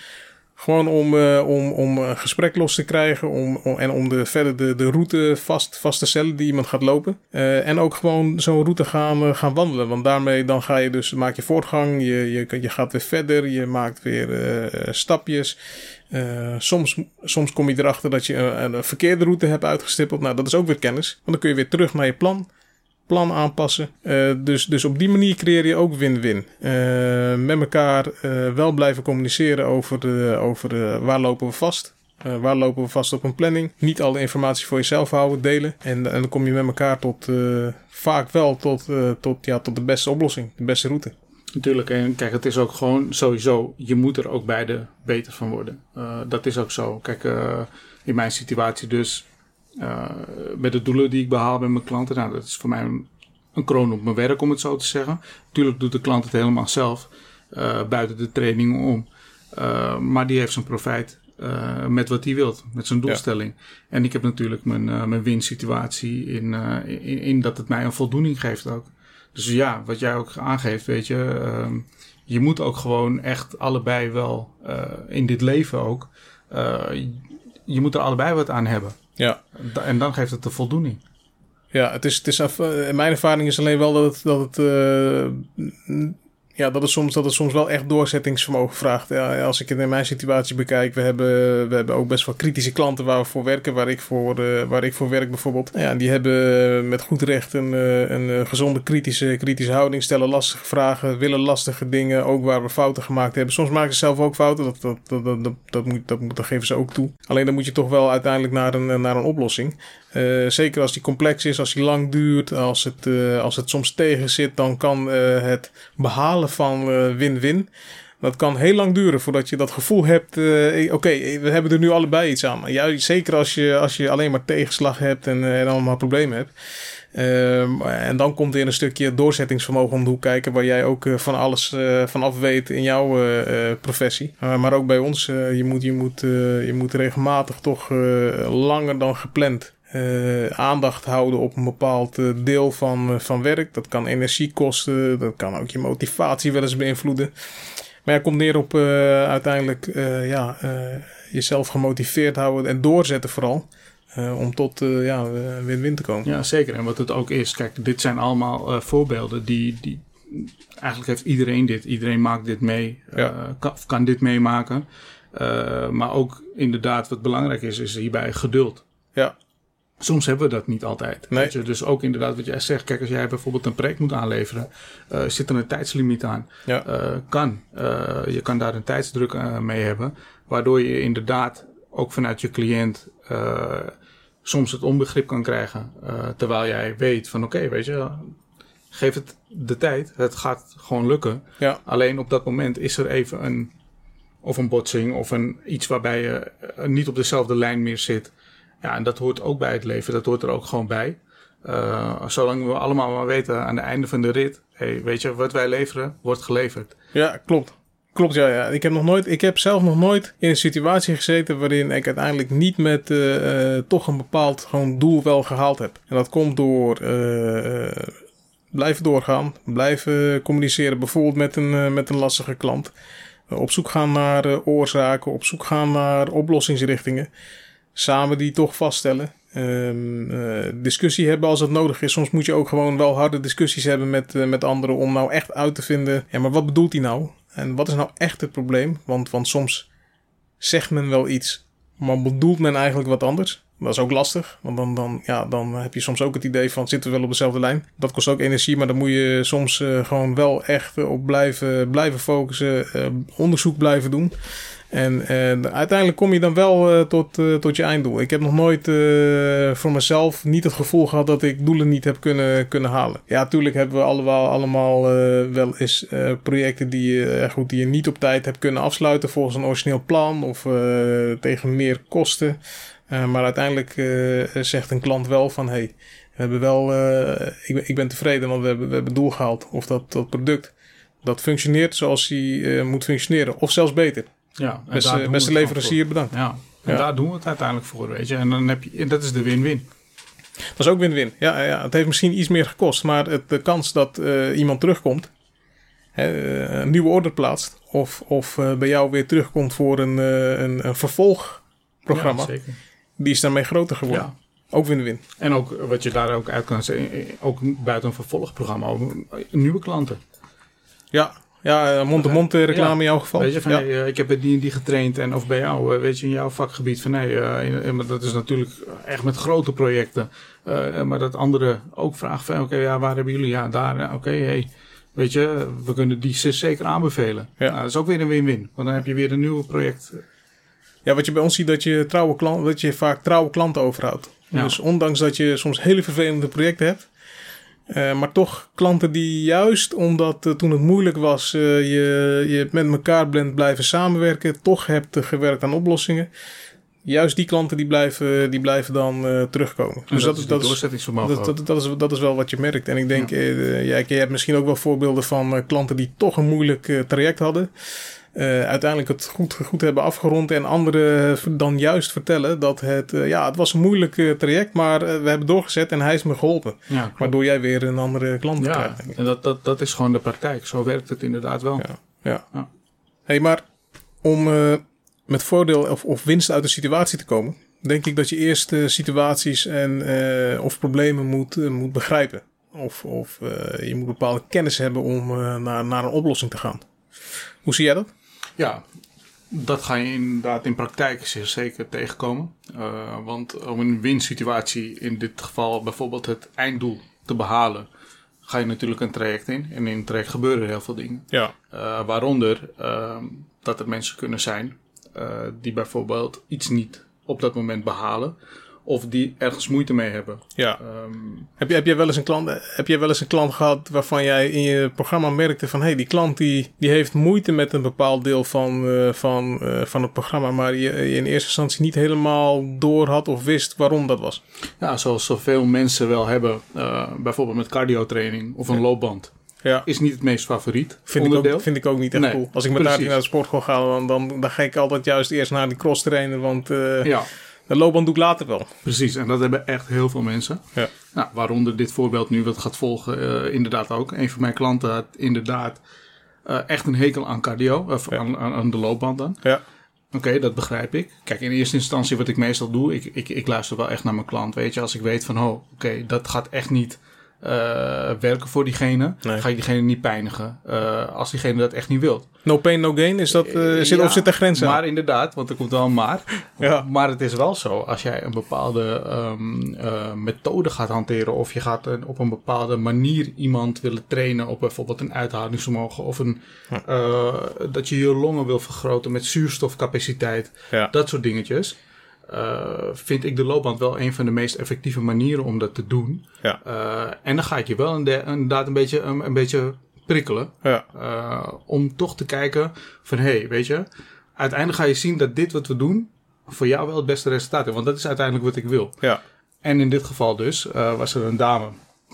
Gewoon om, uh, om, om een gesprek los te krijgen om, en om de, verder de, de route vast, vast te stellen die iemand gaat lopen. Uh, en ook gewoon zo'n route gaan, uh, gaan wandelen. Want daarmee dan ga je dus, maak je voortgang, je, je, je gaat weer verder, je maakt weer stapjes. soms, soms kom je erachter dat je een, een verkeerde route hebt uitgestippeld. Nou, dat is ook weer kennis. Want dan kun je weer terug naar je plan plan aanpassen. Uh, dus, dus op die manier creëer je ook win-win. Uh, met elkaar uh, wel blijven communiceren over, de, over de, waar lopen we vast. waar lopen we vast op een planning. Niet alle informatie voor jezelf houden, delen. En, en dan kom je met elkaar tot vaak wel tot, tot, ja, tot de beste oplossing, de beste route. Natuurlijk, en kijk, het is ook gewoon sowieso, je moet er ook beide beter van worden. dat is ook zo. Kijk, in mijn situatie dus, uh, met de doelen die ik behaal bij mijn klanten. Nou, dat is voor mij een, een, kroon op mijn werk, om het zo te zeggen. Tuurlijk doet de klant het helemaal zelf, uh, buiten de training om. Uh, maar die heeft zijn profijt met wat hij wilt, met zijn doelstelling. Ja. En ik heb natuurlijk mijn, mijn winsituatie in, in, in, dat het mij een voldoening geeft ook. Dus ja, wat jij ook aangeeft, weet je, ehm, je moet ook gewoon echt allebei wel in dit leven ook. je moet er allebei wat aan hebben. Ja. En dan geeft het de voldoening. Ja, het is, het is, mijn ervaring is alleen wel dat het, dat het uh, ja, dat het, soms, dat het soms wel echt doorzettingsvermogen vraagt. Ja, als ik het in mijn situatie bekijk, we hebben, we hebben ook best wel kritische klanten waar we voor werken, waar ik voor, uh, waar ik voor werk bijvoorbeeld. Ja, die hebben met goed recht een, uh, een gezonde kritische, kritische houding, stellen lastige vragen, willen lastige dingen, ook waar we fouten gemaakt hebben. Soms maken ze zelf ook fouten, dat, dat, dat, dat, dat, dat, moet, dat, dat geven ze ook toe. Alleen dan moet je toch wel uiteindelijk naar een, naar een oplossing. Uh, zeker als die complex is, als die lang duurt, als het, uh, als het soms tegen zit, dan kan uh, het behalen van win-win. dat kan heel lang duren voordat je dat gevoel hebt. Oké, we hebben er nu allebei iets aan. Juist, zeker als je, als je alleen maar tegenslag hebt en, en allemaal problemen hebt. Uh, en dan komt er een stukje doorzettingsvermogen om de hoek kijken, waar jij ook van alles uh, van af weet in jouw professie. maar ook bij ons, je, moet, je, moet, je moet regelmatig toch langer dan gepland uh, aandacht houden op een bepaald uh, deel van, uh, van werk. Dat kan energie kosten, dat kan ook je motivatie wel eens beïnvloeden. Maar ja, komt neer op uiteindelijk ja, jezelf gemotiveerd houden en doorzetten vooral. om tot ja, win-win te komen. Ja, zeker. En wat het ook is, kijk, dit zijn allemaal voorbeelden die, die. Eigenlijk heeft iedereen dit. Iedereen maakt dit mee. Ja. kan, kan dit meemaken. maar ook inderdaad, wat belangrijk is, is hierbij geduld. Ja, Soms hebben we dat niet altijd. Nee. Weet je? Dus ook inderdaad wat jij zegt. Kijk, als jij bijvoorbeeld een project moet aanleveren. eh, zit er een tijdslimiet aan. Ja. Eh, kan. Eh, je kan daar een tijdsdruk mee hebben. Waardoor je inderdaad ook vanuit je cliënt soms het onbegrip kan krijgen. Terwijl jij weet van oké, weet je, geef het de tijd. Het gaat gewoon lukken. Ja. Alleen op dat moment is er even een of een botsing of een iets waarbij je niet op dezelfde lijn meer zit. Ja, en dat hoort ook bij het leven. Dat hoort er ook gewoon bij. Eh, zolang we allemaal maar weten aan het einde van de rit, hey, weet je, wat wij leveren, wordt geleverd. Ja, klopt. Klopt, ja, ja. Ik heb, nog nooit, ik heb zelf nog nooit in een situatie gezeten waarin ik uiteindelijk niet met eh, eh, toch een bepaald gewoon doel wel gehaald heb. En dat komt door blijven doorgaan, blijven communiceren, bijvoorbeeld met een, met een lastige klant. Op zoek gaan naar oorzaken, op zoek gaan naar oplossingsrichtingen. Samen die toch vaststellen. Ehm, eh, discussie hebben als dat nodig is. Soms moet je ook gewoon wel harde discussies hebben met, eh, met anderen om nou echt uit te vinden. Ja, maar wat bedoelt hij nou? En wat is nou echt het probleem? Want, want soms zegt men wel iets, maar bedoelt men eigenlijk wat anders. Dat is ook lastig, want dan, dan, ja, dan heb je soms ook het idee van zitten we wel op dezelfde lijn. Dat kost ook energie, maar dan moet je soms eh, gewoon wel echt op blijven, blijven focussen, onderzoek blijven doen. En, en uiteindelijk kom je dan wel eh, tot, eh, tot je einddoel. Ik heb nog nooit eh, voor mezelf niet het gevoel gehad dat ik doelen niet heb kunnen, kunnen halen. Ja, natuurlijk hebben we allemaal, allemaal eh, wel eens eh, projecten die je, eh, goed, die je niet op tijd hebt kunnen afsluiten volgens een origineel plan of eh, tegen meer kosten. Eh, maar uiteindelijk eh, zegt een klant wel van hey, we hebben wel, eh, ik, ben, ik ben tevreden, want we hebben, we hebben doel gehaald. Of dat, dat product dat functioneert zoals hij eh, moet functioneren, of zelfs beter. Ja, en Beste, leverancier, bedankt. Ja, en Ja. daar doen we het uiteindelijk voor, weet je. En dan heb je, en dat is de win-win. Dat is ook win-win. Ja, ja, het heeft misschien iets meer gekost, maar het, de kans dat eh, iemand terugkomt, hè, eh, een nieuwe order plaatst, of, of eh, bij jou weer terugkomt voor een, een, een vervolgprogramma, Ja, die is daarmee groter geworden. Ja. Ook win-win. En ook wat je daar ook uit kan zeggen, ook buiten een vervolgprogramma, nieuwe klanten. Ja, ja eh, mond-to-mond eh, reclame Ja. in jouw geval. Weet je, van ja. hey, eh, ik heb het die en die getraind en of bij jou, weet je, in jouw vakgebied van nee, maar dat is natuurlijk echt met grote projecten. Maar dat anderen ook vragen van oké, ja, waar hebben jullie? Ja, daar, oké, hey, weet je, we kunnen die zeker aanbevelen. Ja. Nou, dat is ook weer een win-win, want dan heb je weer een nieuw project. Ja, wat je bij ons ziet, dat je, trouwe klant, dat je vaak trouwe klanten overhoudt. Ja. Dus ondanks dat je soms hele vervelende projecten hebt, eh, maar toch klanten die juist omdat toen het moeilijk was, eh, je, je met elkaar bent blijven samenwerken, toch hebt gewerkt aan oplossingen. Juist die klanten die blijven, die blijven dan eh, terugkomen. Dus Dus dat, dat, is dat is, dat, dat, is, dat is wel wat je merkt. En ik denk, ja, je hebt misschien ook wel voorbeelden van klanten die toch een moeilijk traject hadden. Eh, uiteindelijk het goed, goed hebben afgerond. En anderen dan juist vertellen dat het, eh, ja, het was een moeilijk eh, traject, maar eh, we hebben doorgezet en hij is me geholpen. ja. Waardoor jij weer een andere klant ja, krijgt. en dat, dat, dat is gewoon de praktijk. Zo werkt het inderdaad wel. Ja. Ja. Hey, maar om eh, met voordeel of, of winst uit de situatie te komen, denk ik dat je eerst eh, situaties en, eh, of problemen moet, eh, moet begrijpen. Of, of eh, je moet bepaalde kennis hebben om eh, naar, naar een oplossing te gaan. Hoe zie jij dat? Ja, dat ga je inderdaad in praktijk zeker tegenkomen. Eh, want om een winsituatie, in dit geval bijvoorbeeld het einddoel te behalen, ga je natuurlijk een traject in. En in het traject gebeuren heel veel dingen. Ja. Eh, waaronder ehm, dat er mensen kunnen zijn eh, die bijvoorbeeld iets niet op dat moment behalen. Of die ergens moeite mee hebben. ja. Ehm, Heb, je, heb, jij wel eens een klant, heb jij wel eens een klant gehad waarvan jij in je programma merkte van hé, hey, die klant die, die heeft moeite met een bepaald deel van, eh, van, eh, van het programma, maar je, je in eerste instantie niet helemaal door had of wist waarom dat was? ja, zoals zoveel mensen wel hebben, eh, bijvoorbeeld met cardiotraining of een loopband. Ja. Is niet het meest favoriet Vind ik, ook, vind ik ook niet echt Nee, cool. Als ik met. Nadia naar de sportschool ga, dan, dan, dan ga ik altijd juist eerst naar die cross trainen. Want Ja, de loopband doe ik later wel. precies. En dat hebben echt heel veel mensen. Ja. Nou, waaronder dit voorbeeld nu wat gaat volgen, eh, inderdaad ook. Een van mijn klanten had inderdaad eh, echt een hekel aan cardio, of Ja. aan, aan, aan de loopband dan. Ja. Oké, dat begrijp ik. Kijk, in eerste instantie wat ik meestal doe, ik, ik, ik luister wel echt naar mijn klant. Weet je, als ik weet van, oh, oké, dat gaat echt niet werken voor diegene. Nee. Ga je diegene niet pijnigen eh, als diegene dat echt niet wilt. No pain, no gain. Is dat, eh, zit, Ja, of zit er grenzen aan? Maar inderdaad, want er komt wel een maar. [LAUGHS] Ja. Maar het is wel zo, als jij een bepaalde eh, methode gaat hanteren... of je gaat een- op een bepaalde manier iemand willen trainen... op bijvoorbeeld een uithoudingsvermogen... of een, eh, dat je je longen wil vergroten met zuurstofcapaciteit... Ja. dat soort dingetjes... eh, vind ik de loopband wel een van de meest effectieve manieren om dat te doen. Ja. Eh, en dan ga ik je wel inde- inderdaad een beetje, een, een beetje prikkelen. Ja. Eh, om toch te kijken van, hé, hey, weet je, uiteindelijk ga je zien dat dit wat we doen voor jou wel het beste resultaat heeft. Want dat is uiteindelijk wat ik wil. Ja. En in dit geval dus was er een dame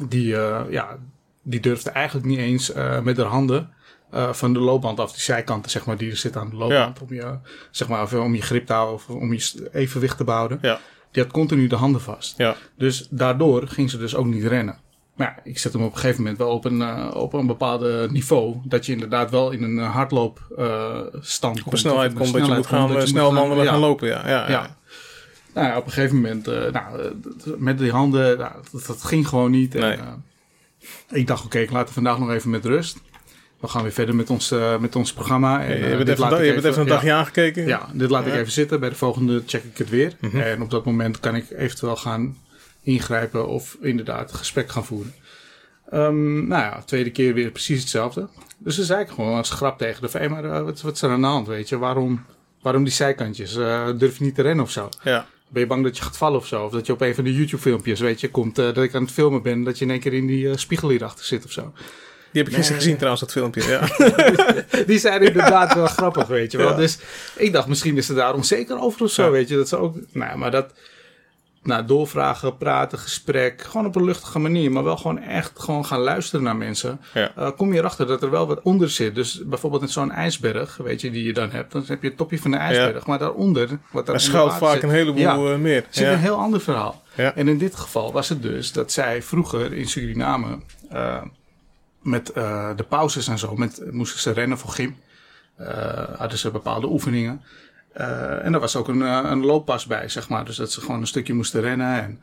die, ja, die durfde eigenlijk niet eens met haar handen eh, van de loopband af, die zijkanten zeg maar die er zit aan de loopband, om, je, zeg maar, of om je grip te houden of om je evenwicht te behouden. Ja. Die had continu de handen vast. Ja. Dus daardoor ging ze dus ook niet rennen. Maar ja, ik zet hem op een gegeven moment wel op een, eh, op een bepaalde niveau. Dat je inderdaad wel in een hardloopstand Op een snelheid komt dat je moet gaan, eh, snel gaan lopen. Ja. Ja. Ja. Nou ja, op een gegeven moment, eh, nou, eh, met die handen, nou, dat, dat ging gewoon niet. Nee. eh, ik dacht, oké, ik laat het vandaag nog even met rust. We gaan weer verder met ons, eh, met ons programma. En, Je eh, bent dit even, laat je ik bent even een ja. dagje aangekeken. Ja, dit laat ik even zitten. Bij de volgende check ik het weer. Mhm. En op dat moment kan ik eventueel gaan ingrijpen of inderdaad gesprek gaan voeren. Ehm, nou ja, tweede keer weer precies hetzelfde. Dus dan zei ik gewoon als grap tegen de "Hé, maar eh, wat, wat is er aan de hand, weet je? Waarom, waarom die zijkantjes? Durf je niet te rennen of zo? Ja. Ben je bang dat je gaat vallen of zo? Of dat je op een van de YouTube-filmpjes, weet je, komt dat ik aan het filmen ben, dat je in één keer in die spiegel hierachter zit of zo. Die heb ik gisteren gezien trouwens, dat filmpje. Ja. [LAUGHS] Die zijn inderdaad wel [LAUGHS] grappig, weet je wel. Dus ik dacht, misschien is ze daar onzeker over of zo, weet je. Dat ze ook, nou, maar dat, nou, doorvragen, praten, gesprek, gewoon op een luchtige manier, maar wel gewoon echt gewoon gaan luisteren naar mensen. Ja. Eh, kom je erachter dat er wel wat onder zit. Dus bijvoorbeeld in zo'n ijsberg, weet je, die je dan hebt, dan heb je het topje van de ijsberg, maar daaronder, wat daar Er schuilt vaak zit, een heleboel Ja. eh, meer. zit een heel ander verhaal. En in dit geval was het dus dat zij vroeger in Suriname eh, met eh, de pauzes en zo, met, moesten ze rennen voor gym. Eh, hadden ze bepaalde oefeningen. Eh, en er was ook een, een looppas bij, zeg maar. Dus dat ze gewoon een stukje moesten rennen. En,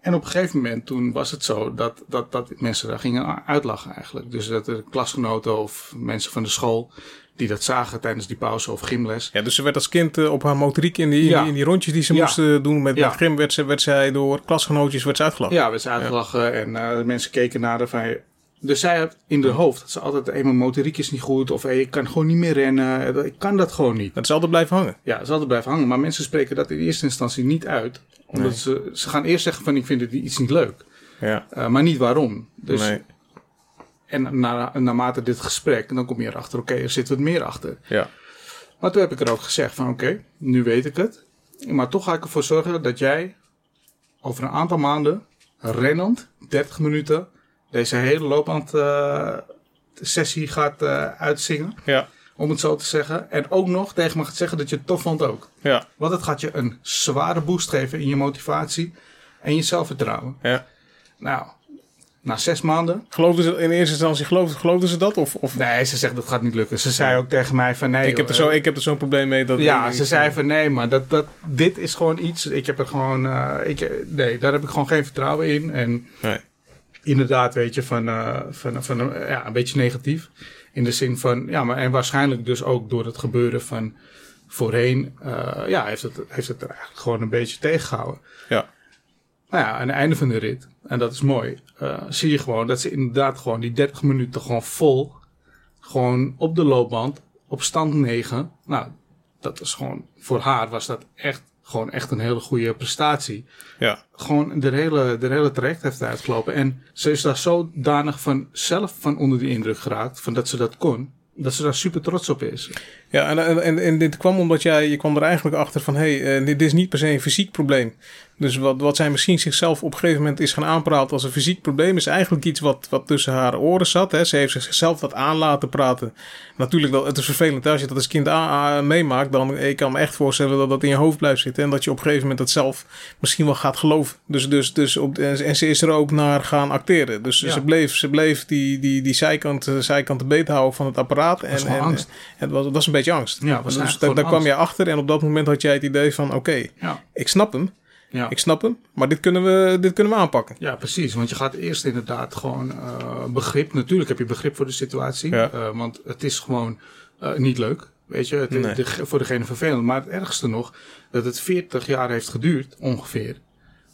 en op een gegeven moment toen was het zo dat, dat, dat mensen daar gingen uitlachen eigenlijk. Dus dat er klasgenoten of mensen van de school die dat zagen tijdens die pauze of gymles. Ja, dus ze werd als kind op haar motoriek in die, in Ja. die, in die rondjes die ze Ja. moesten doen met, Ja. gym, werd, ze, werd zij door klasgenootjes werd ze uitgelachen. Ja, werd ze uitgelachen en de mensen keken naar haar van... Dus zij had in de hoofd dat ze altijd, hey, mijn motoriek is niet goed of hey, ik kan gewoon niet meer rennen. Ik kan dat gewoon niet. Dat is altijd blijven hangen. Ja, dat is altijd blijven hangen. Maar mensen spreken dat in eerste instantie niet uit. Omdat Nee. ze, ze gaan eerst zeggen van ik vind het iets niet leuk. Ja. Eh, maar niet waarom. Dus, nee. En na, naarmate dit gesprek, dan kom je erachter, oké, er zit wat meer achter. Ja. Maar toen heb ik er ook gezegd van oké, nu weet ik het. Maar toch ga ik ervoor zorgen dat jij over een aantal maanden rennend, 30 minuten, deze hele loopband eh, sessie gaat eh, uitzingen. Ja. Om het zo te zeggen. En ook nog tegen me gaat zeggen dat je het tof vond ook. Ja. Want het gaat je een zware boost geven in je motivatie en je zelfvertrouwen. ja. Nou, na zes maanden. Geloofden ze in eerste instantie geloofden, geloofden ze dat? Of, of Nee, ze zegt dat gaat niet lukken. Ze zei ook tegen mij van nee. ik, heb er joh, zo, ik heb er zo'n probleem mee. Dat Ja, ze zei van nee, maar dat, dat, dit is gewoon iets. Ik heb er gewoon. eh, ik, nee, daar heb ik gewoon geen vertrouwen in. En Nee. Inderdaad, weet je, van, eh, van, van ja, een beetje negatief. In de zin van, ja, maar en waarschijnlijk dus ook door het gebeuren van voorheen. eh, ja, heeft het, heeft het er eigenlijk gewoon een beetje tegengehouden. Ja. Nou ja, aan het einde van de rit, en dat is mooi, eh, zie je gewoon dat ze inderdaad gewoon die 30 minuten gewoon vol, gewoon op de loopband, op stand 9. Nou, dat is gewoon, voor haar was dat echt, gewoon echt een hele goede prestatie. Ja. Gewoon de hele, de hele traject heeft uitgelopen. En ze is daar zodanig van zelf van onder de indruk geraakt, van dat ze dat kon, dat ze daar super trots op is. Ja, en, en, en, en dit kwam omdat jij, je kwam er eigenlijk achter van, hé, hey, eh, dit is niet per se een fysiek probleem. Dus wat, wat zij misschien zichzelf op een gegeven moment is gaan aanpraten als een fysiek probleem, is eigenlijk iets wat, wat tussen haar oren zat. Hè. Ze heeft zichzelf dat aan laten praten. Natuurlijk, dat, het is vervelend als je dat als kind meemaakt, dan ik kan me echt voorstellen dat dat in je hoofd blijft zitten. En dat je op een gegeven moment dat zelf misschien wel gaat geloven. Dus, dus, dus op, en, en ze is er ook naar gaan acteren. Dus Ja. ze bleef, ze bleef die, die, die zijkant, eh, zijkant te beet houden van het apparaat. En, en, angst. Het was, het was een beetje angst. Ja, was dus daar, daar kwam je achter en op dat moment had jij het idee van... oké, Ja. ik snap hem. Ja. Ik snap hem, maar dit kunnen we, dit kunnen we aanpakken. Ja, precies. Want je gaat eerst inderdaad gewoon uh, begrip. Natuurlijk heb je begrip voor de situatie. Ja. Uh, want het is gewoon uh, niet leuk. Weet je, het, Nee. de, voor degene vervelend. Maar het ergste nog, dat het 40 jaar heeft geduurd, ongeveer.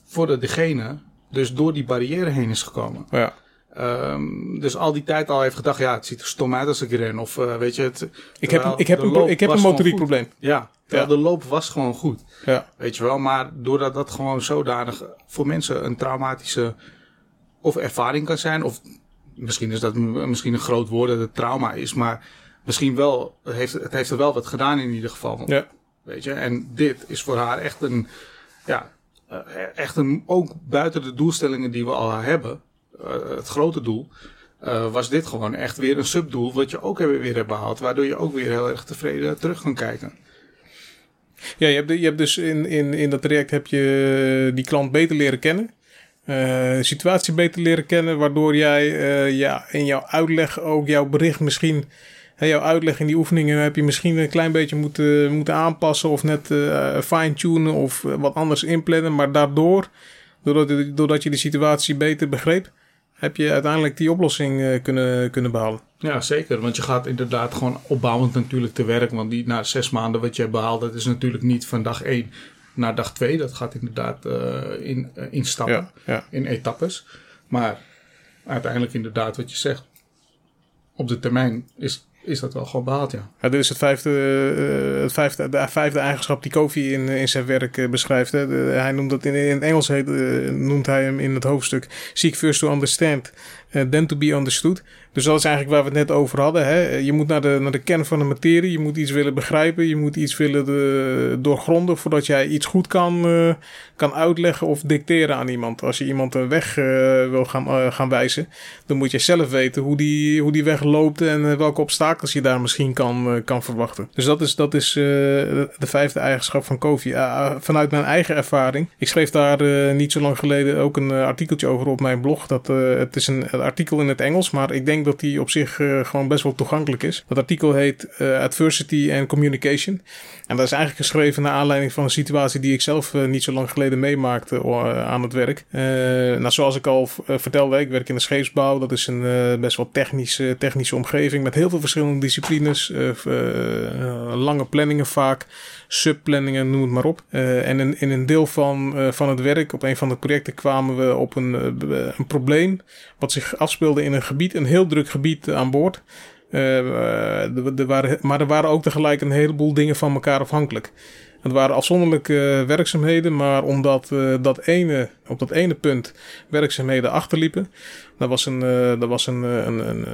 Voordat degene dus door die barrière heen is gekomen. Ja. Um, dus al die tijd al heeft gedacht, ja, het ziet er stom uit als ik ren. Of uh, weet je, het, Ik heb, ik heb, een, ik heb een motoriek probleem. Ja, terwijl Ja. de loop was gewoon goed. Ja. Weet je wel, maar doordat dat gewoon zodanig voor mensen een traumatische of ervaring kan zijn, of misschien is dat misschien een groot woord dat het trauma is, maar misschien wel, het heeft, het heeft er wel wat gedaan in ieder geval. Ja. Weet je, en dit is voor haar echt een, ja, eh, echt een, ook buiten de doelstellingen die we al hebben, eh, het grote doel, eh, was dit gewoon echt weer een subdoel wat je ook weer hebt behaald, waardoor je ook weer heel erg tevreden terug kan kijken. Ja, je hebt, je hebt dus in, in, in dat traject heb je die klant beter leren kennen. Eh, de situatie beter leren kennen, waardoor jij eh, ja, in jouw uitleg ook jouw bericht misschien, hè, jouw uitleg in die oefeningen heb je misschien een klein beetje moeten, moeten aanpassen of net eh, fine-tunen of eh, wat anders inplannen. Maar daardoor, doordat, doordat je de situatie beter begreep, heb je uiteindelijk die oplossing eh, kunnen, kunnen behalen. Ja, zeker. Want je gaat inderdaad gewoon opbouwend natuurlijk te werk. Want die na zes maanden wat je behaalt, dat is natuurlijk niet van dag één naar dag twee. Dat gaat inderdaad eh, in, eh, in stappen, Ja, ja. in etappes. Maar uiteindelijk inderdaad wat je zegt, op de termijn is, is dat wel gewoon behaald, ja. Ja, is het vijfde, eh, het vijfde, de vijfde eigenschap die Kofi in, in zijn werk eh, beschrijft. Hè. Hij noemt dat in, in het Engels heet, eh, noemt hij hem in het hoofdstuk Seek first to understand, eh, then to be understood. Dus dat is eigenlijk waar we het net over hadden. Hè. Je moet naar de, naar de kern van de materie. Je moet iets willen begrijpen. Je moet iets willen de, doorgronden voordat jij iets goed kan, eh, kan uitleggen of dicteren aan iemand. Als je iemand een weg eh, wil gaan, eh, gaan wijzen, dan moet je zelf weten hoe die, hoe die weg loopt en eh, welke obstakels je daar misschien kan, eh, kan verwachten. Dus dat is, dat is eh, de de vijfde eigenschap van Kofi. Ah, vanuit mijn eigen ervaring. Ik schreef daar eh, niet zo lang geleden ook een eh, artikeltje over op mijn blog. Dat, eh, het is een, een artikel in het Engels, maar ik denk dat die op zich eh, gewoon best wel toegankelijk is. Dat artikel heet eh, Adversity and Communication. En dat is eigenlijk geschreven naar aanleiding van een situatie die ik zelf eh, niet zo lang geleden meemaakte eh, aan het werk. Eh, nou, zoals ik al eh, vertelde, ik werk in de scheepsbouw. Dat is een eh, best wel technische, technische omgeving met heel veel verschillende disciplines. eh, eh, eh, lange planningen vaak, subplanningen, noem het maar op. Eh, en in, in een deel van, eh, van het werk, op een van de projecten, kwamen we op een, eh, een probleem wat zich afspeelde in een gebied, een heel druk gebied aan boord. Eh, eh, waren, maar er waren ook tegelijk een heleboel dingen van elkaar afhankelijk. Het waren afzonderlijke werkzaamheden, maar omdat eh, dat ene, op dat ene punt werkzaamheden achterliepen, dat was een, was een, een, een,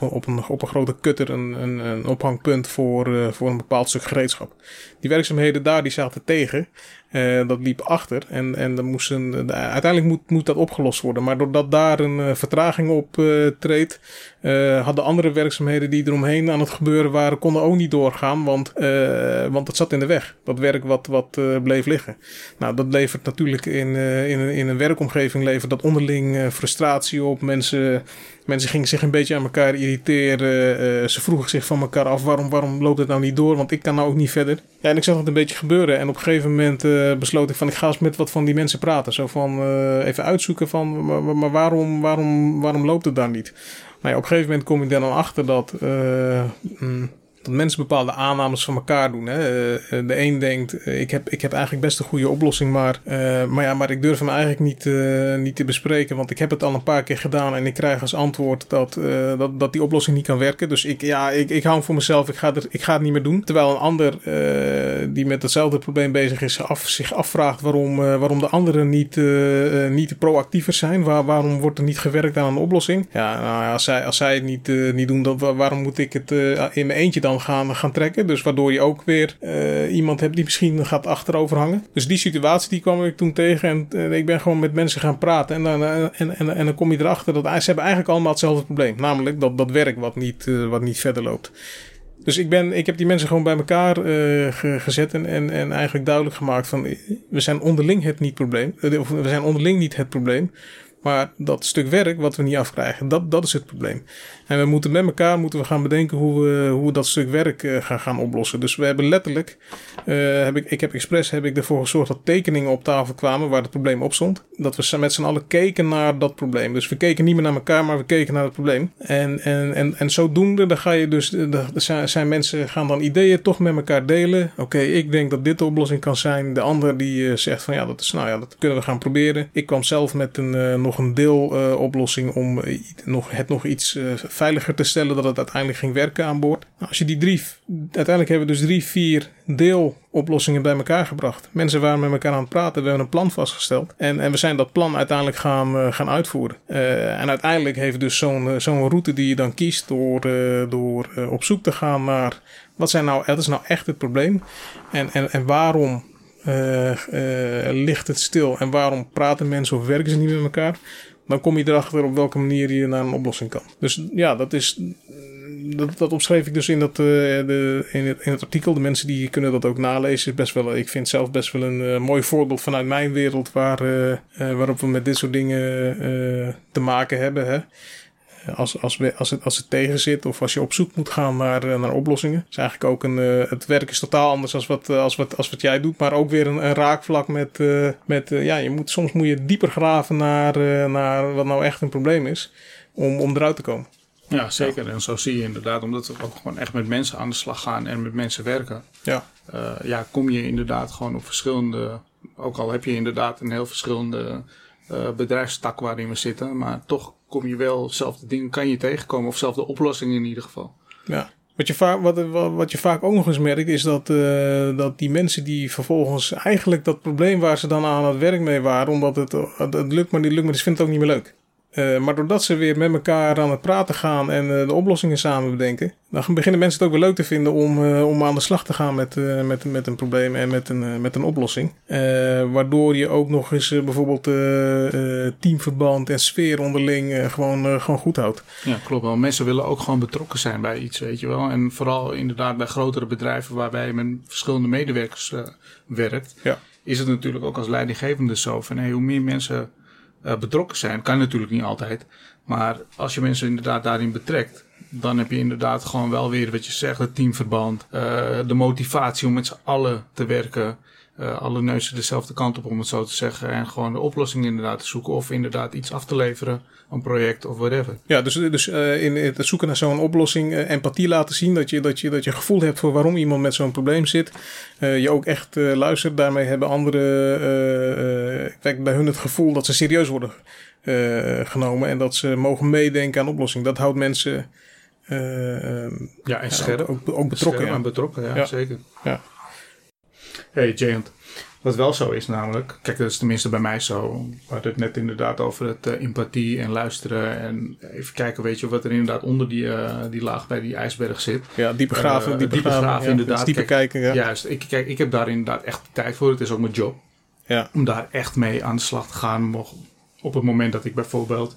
op, een- op, een, grote kutter een, een, ophangpunt voor, voor een bepaald stuk gereedschap. Die werkzaamheden daar die zaten tegen, dat liep achter en, en moest een, de- uiteindelijk moet, moet dat opgelost worden. Maar doordat daar een vertraging op treedt, eh, hadden andere werkzaamheden die eromheen aan het gebeuren waren, konden ook niet doorgaan, want, eh, want het zat in de weg. Dat werk wat, wat eh, bleef liggen. Nou, dat levert natuurlijk in, in, in een werkomgeving levert dat onderling frustratie op. Mensen, mensen gingen zich een beetje aan elkaar irriteren. Ze vroegen zich van elkaar af waarom, waarom loopt het nou niet door, want ik kan nou ook niet verder. Ja, en ik zag het een beetje gebeuren en op een gegeven moment besloot ik van ik ga eens met wat van die mensen praten. Zo van even uitzoeken van maar, maar- waarom, waarom, waarom loopt het dan niet? Ja, op een gegeven moment kom ik er dan achter dat, eh, mm, dat mensen bepaalde aannames van elkaar doen. Hè. Eh, de een denkt, eh, ik, heb, ik heb eigenlijk best een goede oplossing, maar, eh, maar, ja, maar ik durf hem eigenlijk niet, eh, niet te bespreken. Want ik heb het al een paar keer gedaan en ik krijg als antwoord dat, eh, dat, dat die oplossing niet kan werken. Dus ik, ja, ik, ik hou voor mezelf, ik ga, er, ik ga het niet meer doen. Terwijl een ander eh, die met hetzelfde probleem bezig is, zich afvraagt waarom, eh, waarom de anderen niet, eh, eh, niet proactiever zijn. Waar, waarom wordt er niet gewerkt aan een oplossing? Ja, nou als, zij, als zij het niet, eh, niet doen, dan wa- waarom moet ik het eh, in mijn eentje dan gaan, gaan trekken? Dus waardoor je ook weer eh, iemand hebt die misschien gaat achterover hangen. Dus die situatie die kwam ik toen tegen en eh, ik ben gewoon met mensen gaan praten. En dan, eh, en, en, en dan kom je erachter dat ze hebben eigenlijk allemaal hetzelfde probleem. Namelijk dat, dat werk wat niet, wat niet verder loopt. Dus ik, ben, ik heb die mensen gewoon bij elkaar ge- gezet en, en, en eigenlijk duidelijk gemaakt van... we zijn onderling het niet probleem. we zijn onderling niet het probleem. Maar dat stuk werk wat we niet afkrijgen, dat, dat is het probleem. En we moeten met elkaar moeten we gaan bedenken hoe we, hoe dat stuk werk uh, gaan, gaan oplossen. Dus we hebben letterlijk, uh, heb ik, ik heb expres heb ik ervoor gezorgd dat tekeningen op tafel kwamen waar het probleem op stond. Dat we met z'n allen keken naar dat probleem. Dus we keken niet meer naar elkaar, maar we keken naar het probleem. En, en, en, en zodoende, dan ga je dus, er zijn mensen gaan dan ideeën toch met elkaar delen. Oké, ik denk dat dit de oplossing kan zijn. De ander die zegt van ja, dat is nou ja, dat kunnen we gaan proberen. Ik kwam zelf met een, nog een deeloplossing om nog, het nog iets veiliger te stellen dat het uiteindelijk ging werken aan boord. Nou, als je die drie, uiteindelijk hebben we dus drie, vier deeloplossingen bij elkaar gebracht. Mensen waren met elkaar aan het praten, we hebben een plan vastgesteld. En, en we zijn dat plan uiteindelijk gaan, uh, gaan uitvoeren. Uh, en uiteindelijk heeft dus zo'n zo'n route die je dan kiest door, door op zoek te gaan naar wat, zijn nou, wat is nou echt het probleem en, en, en waarom ligt het stil en waarom praten mensen of werken ze niet met elkaar dan kom je erachter op welke manier je naar een oplossing kan. Dus ja, dat is. Dat, dat omschreef ik dus in, dat, uh, de, in, het, in het artikel. De mensen die kunnen dat ook nalezen. Is best wel, ik vind zelf best wel een uh, mooi voorbeeld vanuit mijn wereld. Waar, uh, waarop we met dit soort dingen te maken hebben. Hè als, als, we, als, het, als het tegen zit of als je op zoek moet gaan naar, eh, naar oplossingen. is eigenlijk ook een, uh, het werk is totaal anders als wat, als wat, als wat jij doet, maar ook weer een, een raakvlak met, uh, met ja, je moet, soms moet je dieper graven naar, naar wat nou echt een probleem is om, om eruit te komen. Ja, zeker. En zo zie je inderdaad, omdat we ook gewoon echt met mensen aan de slag gaan en met mensen werken. Ja. ja, kom je inderdaad gewoon op verschillende, ook al heb je inderdaad een heel verschillende bedrijfstak waarin we zitten, maar toch kom je wel dezelfde dingen kan je tegenkomen. Of dezelfde oplossingen in ieder geval. Ja. Wat je, vaak, wat, wat je vaak ook nog eens merkt, is dat, uh, dat die mensen die vervolgens eigenlijk dat probleem waar ze dan aan het werk mee waren, omdat het, het lukt, maar die lukt, maar die vindt het ook niet meer leuk. Uh, maar doordat ze weer met elkaar aan het praten gaan en uh, de oplossingen samen bedenken, dan beginnen mensen het ook weer leuk te vinden om, uh, om aan de slag te gaan met, met, met een probleem en met een, met een oplossing. waardoor je ook nog eens bijvoorbeeld teamverband en sfeer onderling gewoon, gewoon goed houdt. Ja, klopt wel. Mensen willen ook gewoon betrokken zijn bij iets, weet je wel. En vooral inderdaad bij grotere bedrijven waarbij je met verschillende medewerkers werkt, ja. is het natuurlijk ook als leidinggevende zo van hey, hoe meer mensen uh, betrokken zijn. Kan natuurlijk niet altijd. Maar als je mensen inderdaad daarin betrekt, dan heb je inderdaad gewoon wel weer wat je zegt, het teamverband, uh, de motivatie om met z'n allen te werken. Uh, alle neuzen dezelfde kant op, om het zo te zeggen. En gewoon de oplossing inderdaad te zoeken. Of inderdaad iets af te leveren. Een project of whatever. Ja, dus, dus uh, in het zoeken naar zo'n oplossing. Uh, empathie laten zien. Dat je, dat, je, dat je gevoel hebt voor waarom iemand met zo'n probleem zit. je ook echt luistert. Daarmee hebben anderen bij hun het gevoel dat ze serieus worden genomen. En dat ze mogen meedenken aan oplossing. Dat houdt mensen... ja, en scherp. Ja, ook, ook, betrokken. Scherp ja. en betrokken, ja, ja. zeker. Ja. Hey Jayant, wat wel zo is namelijk, kijk dat is tenminste bij mij zo, we hadden het net inderdaad over het uh, empathie en luisteren en even kijken weet je wat er inderdaad onder die, uh, die laag bij die ijsberg zit. Ja, diepe graven, uh, graven, ja, inderdaad. Diepe kijk, kijken, ja. Juist, ik, kijk, ik heb daar inderdaad echt tijd voor, het is ook mijn job. Ja. Om daar echt mee aan de slag te gaan op het moment dat ik bijvoorbeeld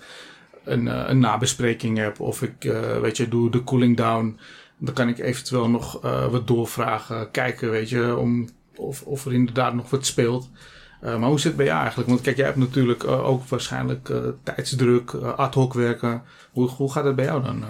een, een nabespreking heb of ik weet je, doe de cooling down. Dan kan ik eventueel nog wat doorvragen, kijken, weet je, om of, of er inderdaad nog wat speelt. Uh, maar hoe zit het bij jou eigenlijk? Want kijk, jij hebt natuurlijk uh, ook waarschijnlijk uh, tijdsdruk, ad hoc werken. Hoe, hoe gaat het bij jou dan?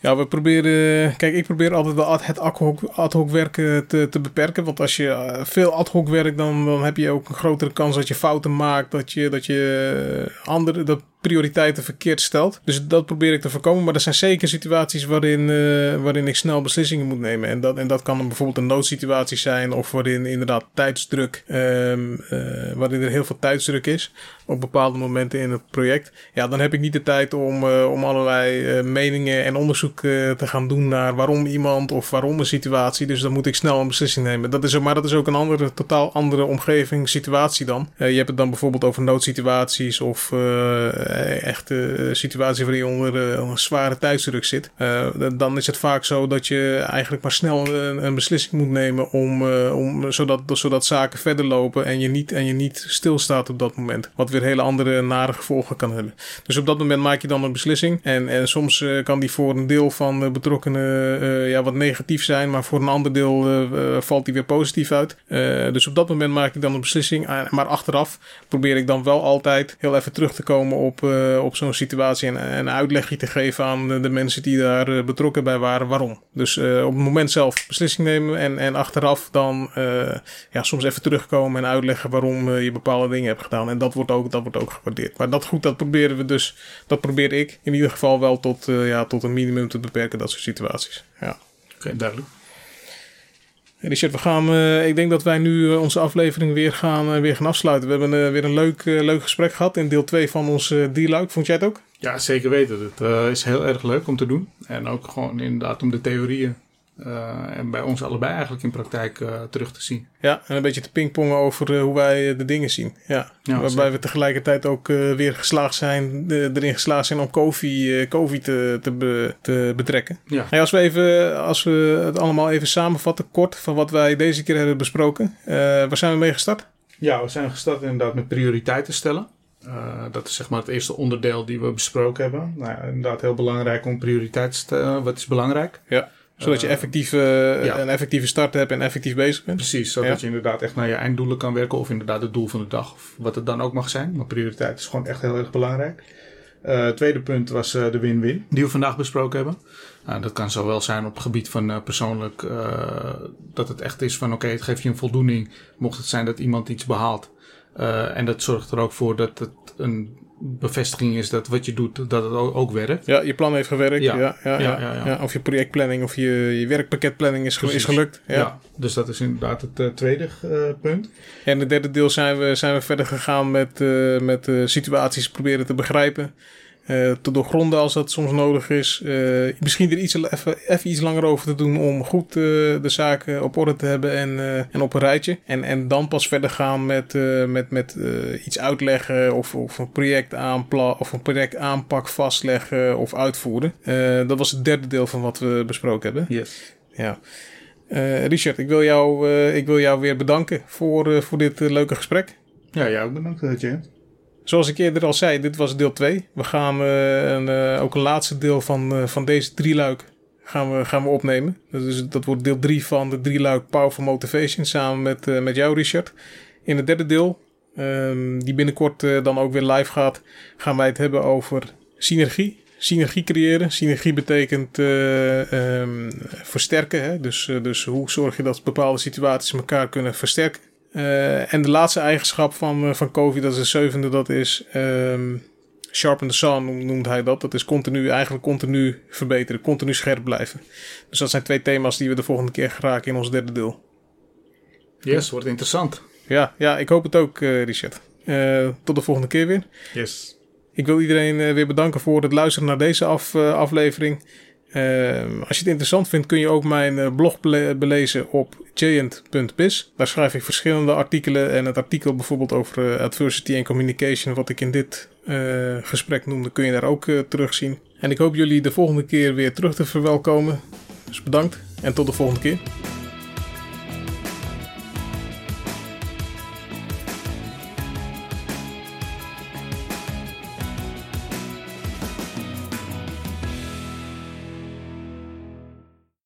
Ja, we proberen. Kijk, ik probeer altijd wel het ad hoc, ad hoc werken te, te beperken. Want als je veel ad hoc werkt, dan, dan heb je ook een grotere kans dat je fouten maakt. Dat je, dat je andere. Dat prioriteiten verkeerd stelt. Dus dat probeer ik te voorkomen. Maar er zijn zeker situaties waarin, uh, waarin ik snel beslissingen moet nemen. En dat, en dat kan bijvoorbeeld een noodsituatie zijn. Of waarin inderdaad tijdsdruk. Um, uh, waarin er heel veel tijdsdruk is. Op bepaalde momenten in het project. Ja, dan heb ik niet de tijd om, uh, om allerlei meningen en onderzoek te gaan doen naar waarom iemand of waarom een situatie. Dus dan moet ik snel een beslissing nemen. Dat is, maar dat is ook een andere, totaal andere omgeving, situatie dan. je hebt het dan bijvoorbeeld over noodsituaties of echt een situatie waarin je onder een zware tijdsdruk zit, dan is het vaak zo dat je eigenlijk maar snel een, een beslissing moet nemen om, om, zodat, zodat zaken verder lopen en je, niet, en je niet stilstaat op dat moment. Wat weer hele andere nare gevolgen kan hebben. Dus op dat moment maak je dan een beslissing. En, en soms kan die voor een deel van de betrokkenen ja, wat negatief zijn, maar voor een ander deel valt die weer positief uit. dus op dat moment maak ik dan een beslissing. maar achteraf probeer ik dan wel altijd heel even terug te komen op, op zo'n situatie en een uitlegje te geven aan de, mensen die daar uh, betrokken bij waren waarom. Dus uh, op het moment zelf beslissing nemen en, en achteraf dan ja, soms even terugkomen en uitleggen waarom je bepaalde dingen hebt gedaan. En dat wordt ook, dat wordt ook gewaardeerd. Maar dat goed, dat proberen we dus, dat probeer ik in ieder geval wel tot, ja, tot een minimum te beperken, dat soort situaties. Ja. Oké, duidelijk. Richard, we gaan, uh, ik denk dat wij nu uh, onze aflevering weer gaan, uh, weer gaan afsluiten. We hebben weer een leuk, leuk gesprek gehad in deel 2 van ons D-luik. Vond jij het ook? Ja, zeker weten. Het is heel erg leuk om te doen. En ook gewoon inderdaad om de theorieën uh, en bij ons allebei eigenlijk in praktijk uh, terug te zien. Ja, en een beetje te pingpongen over uh, hoe wij de dingen zien. Ja, ja waarbij zeker. we tegelijkertijd ook weer geslaagd zijn, erin geslaagd zijn om COVID, COVID te, te, be, te betrekken. Ja. Als, we even, als we het allemaal even samenvatten, kort, van wat wij deze keer hebben besproken. waar zijn we mee gestart? Ja, we zijn gestart inderdaad met prioriteiten stellen. dat is zeg maar het eerste onderdeel die we besproken hebben. Nou, inderdaad heel belangrijk om prioriteiten te stellen. Wat is belangrijk? Ja zodat je effectief, uh, ja. een effectieve start hebt en effectief bezig bent. Precies, zodat je inderdaad echt naar je einddoelen kan werken. Of inderdaad het doel van de dag. Of wat het dan ook mag zijn. Maar prioriteit is gewoon echt heel erg belangrijk. Uh, tweede punt was uh, de win-win. Die we vandaag besproken hebben. Nou, dat kan zowel zijn op het gebied van persoonlijk. dat het echt is van oké, okay, het geeft je een voldoening. Mocht het zijn dat iemand iets behaalt. en dat zorgt er ook voor dat het een bevestiging is dat wat je doet, dat het ook werkt. Ja, je plan heeft gewerkt. Ja, ja, ja, ja, ja Of je projectplanning of je, je werkpakketplanning is, is gelukt. Ja. dus dat is inderdaad het uh, tweede uh, punt. En het derde deel zijn we, zijn we verder gegaan met, uh, met situaties proberen te begrijpen. Uh, te doorgronden als dat soms nodig is. Uh, misschien er iets, even, even iets langer over te doen om goed uh, de zaken op orde te hebben en, en op een rijtje. En, en dan pas verder gaan met, met, met iets uitleggen of, of een project aanpla of een project aanpak vastleggen of uitvoeren. dat was het derde deel van wat we besproken hebben. Yes. Ja. Richard, ik wil jou, ik wil jou weer bedanken voor, voor dit leuke gesprek. Ja, jou bedankt, James. Zoals ik eerder al zei, dit was deel 2. We gaan een, uh, ook een laatste deel van, uh, van deze drie luik gaan we, gaan we opnemen. Dus dat wordt deel 3 van de drie luik Powerful Motivation samen met, met jou, Richard. In het derde deel, um, die binnenkort dan ook weer live gaat, gaan wij het hebben over synergie. Synergie creëren. Synergie betekent um, versterken. Hè? Dus, dus hoe zorg je dat bepaalde situaties elkaar kunnen versterken. Uh, en de laatste eigenschap van, uh, van COVID, dat is de zevende, dat is um, sharpen the sun noemt hij dat. Dat is continu, eigenlijk continu verbeteren, continu scherp blijven. Dus dat zijn twee thema's die we de volgende keer geraken in ons derde deel. Yes, wordt interessant. Ja, ja ik hoop het ook, uh, Richard. tot de volgende keer weer. Yes. Ik wil iedereen weer bedanken voor het luisteren naar deze af, aflevering. Uh, als je het interessant vindt, kun je ook mijn uh, blog belezen op giant.biz. Daar schrijf ik verschillende artikelen. En het artikel bijvoorbeeld over uh, adversity en communication, wat ik in dit eh, gesprek noemde, kun je daar ook terugzien. En ik hoop jullie de volgende keer weer terug te verwelkomen. Dus bedankt en tot de volgende keer.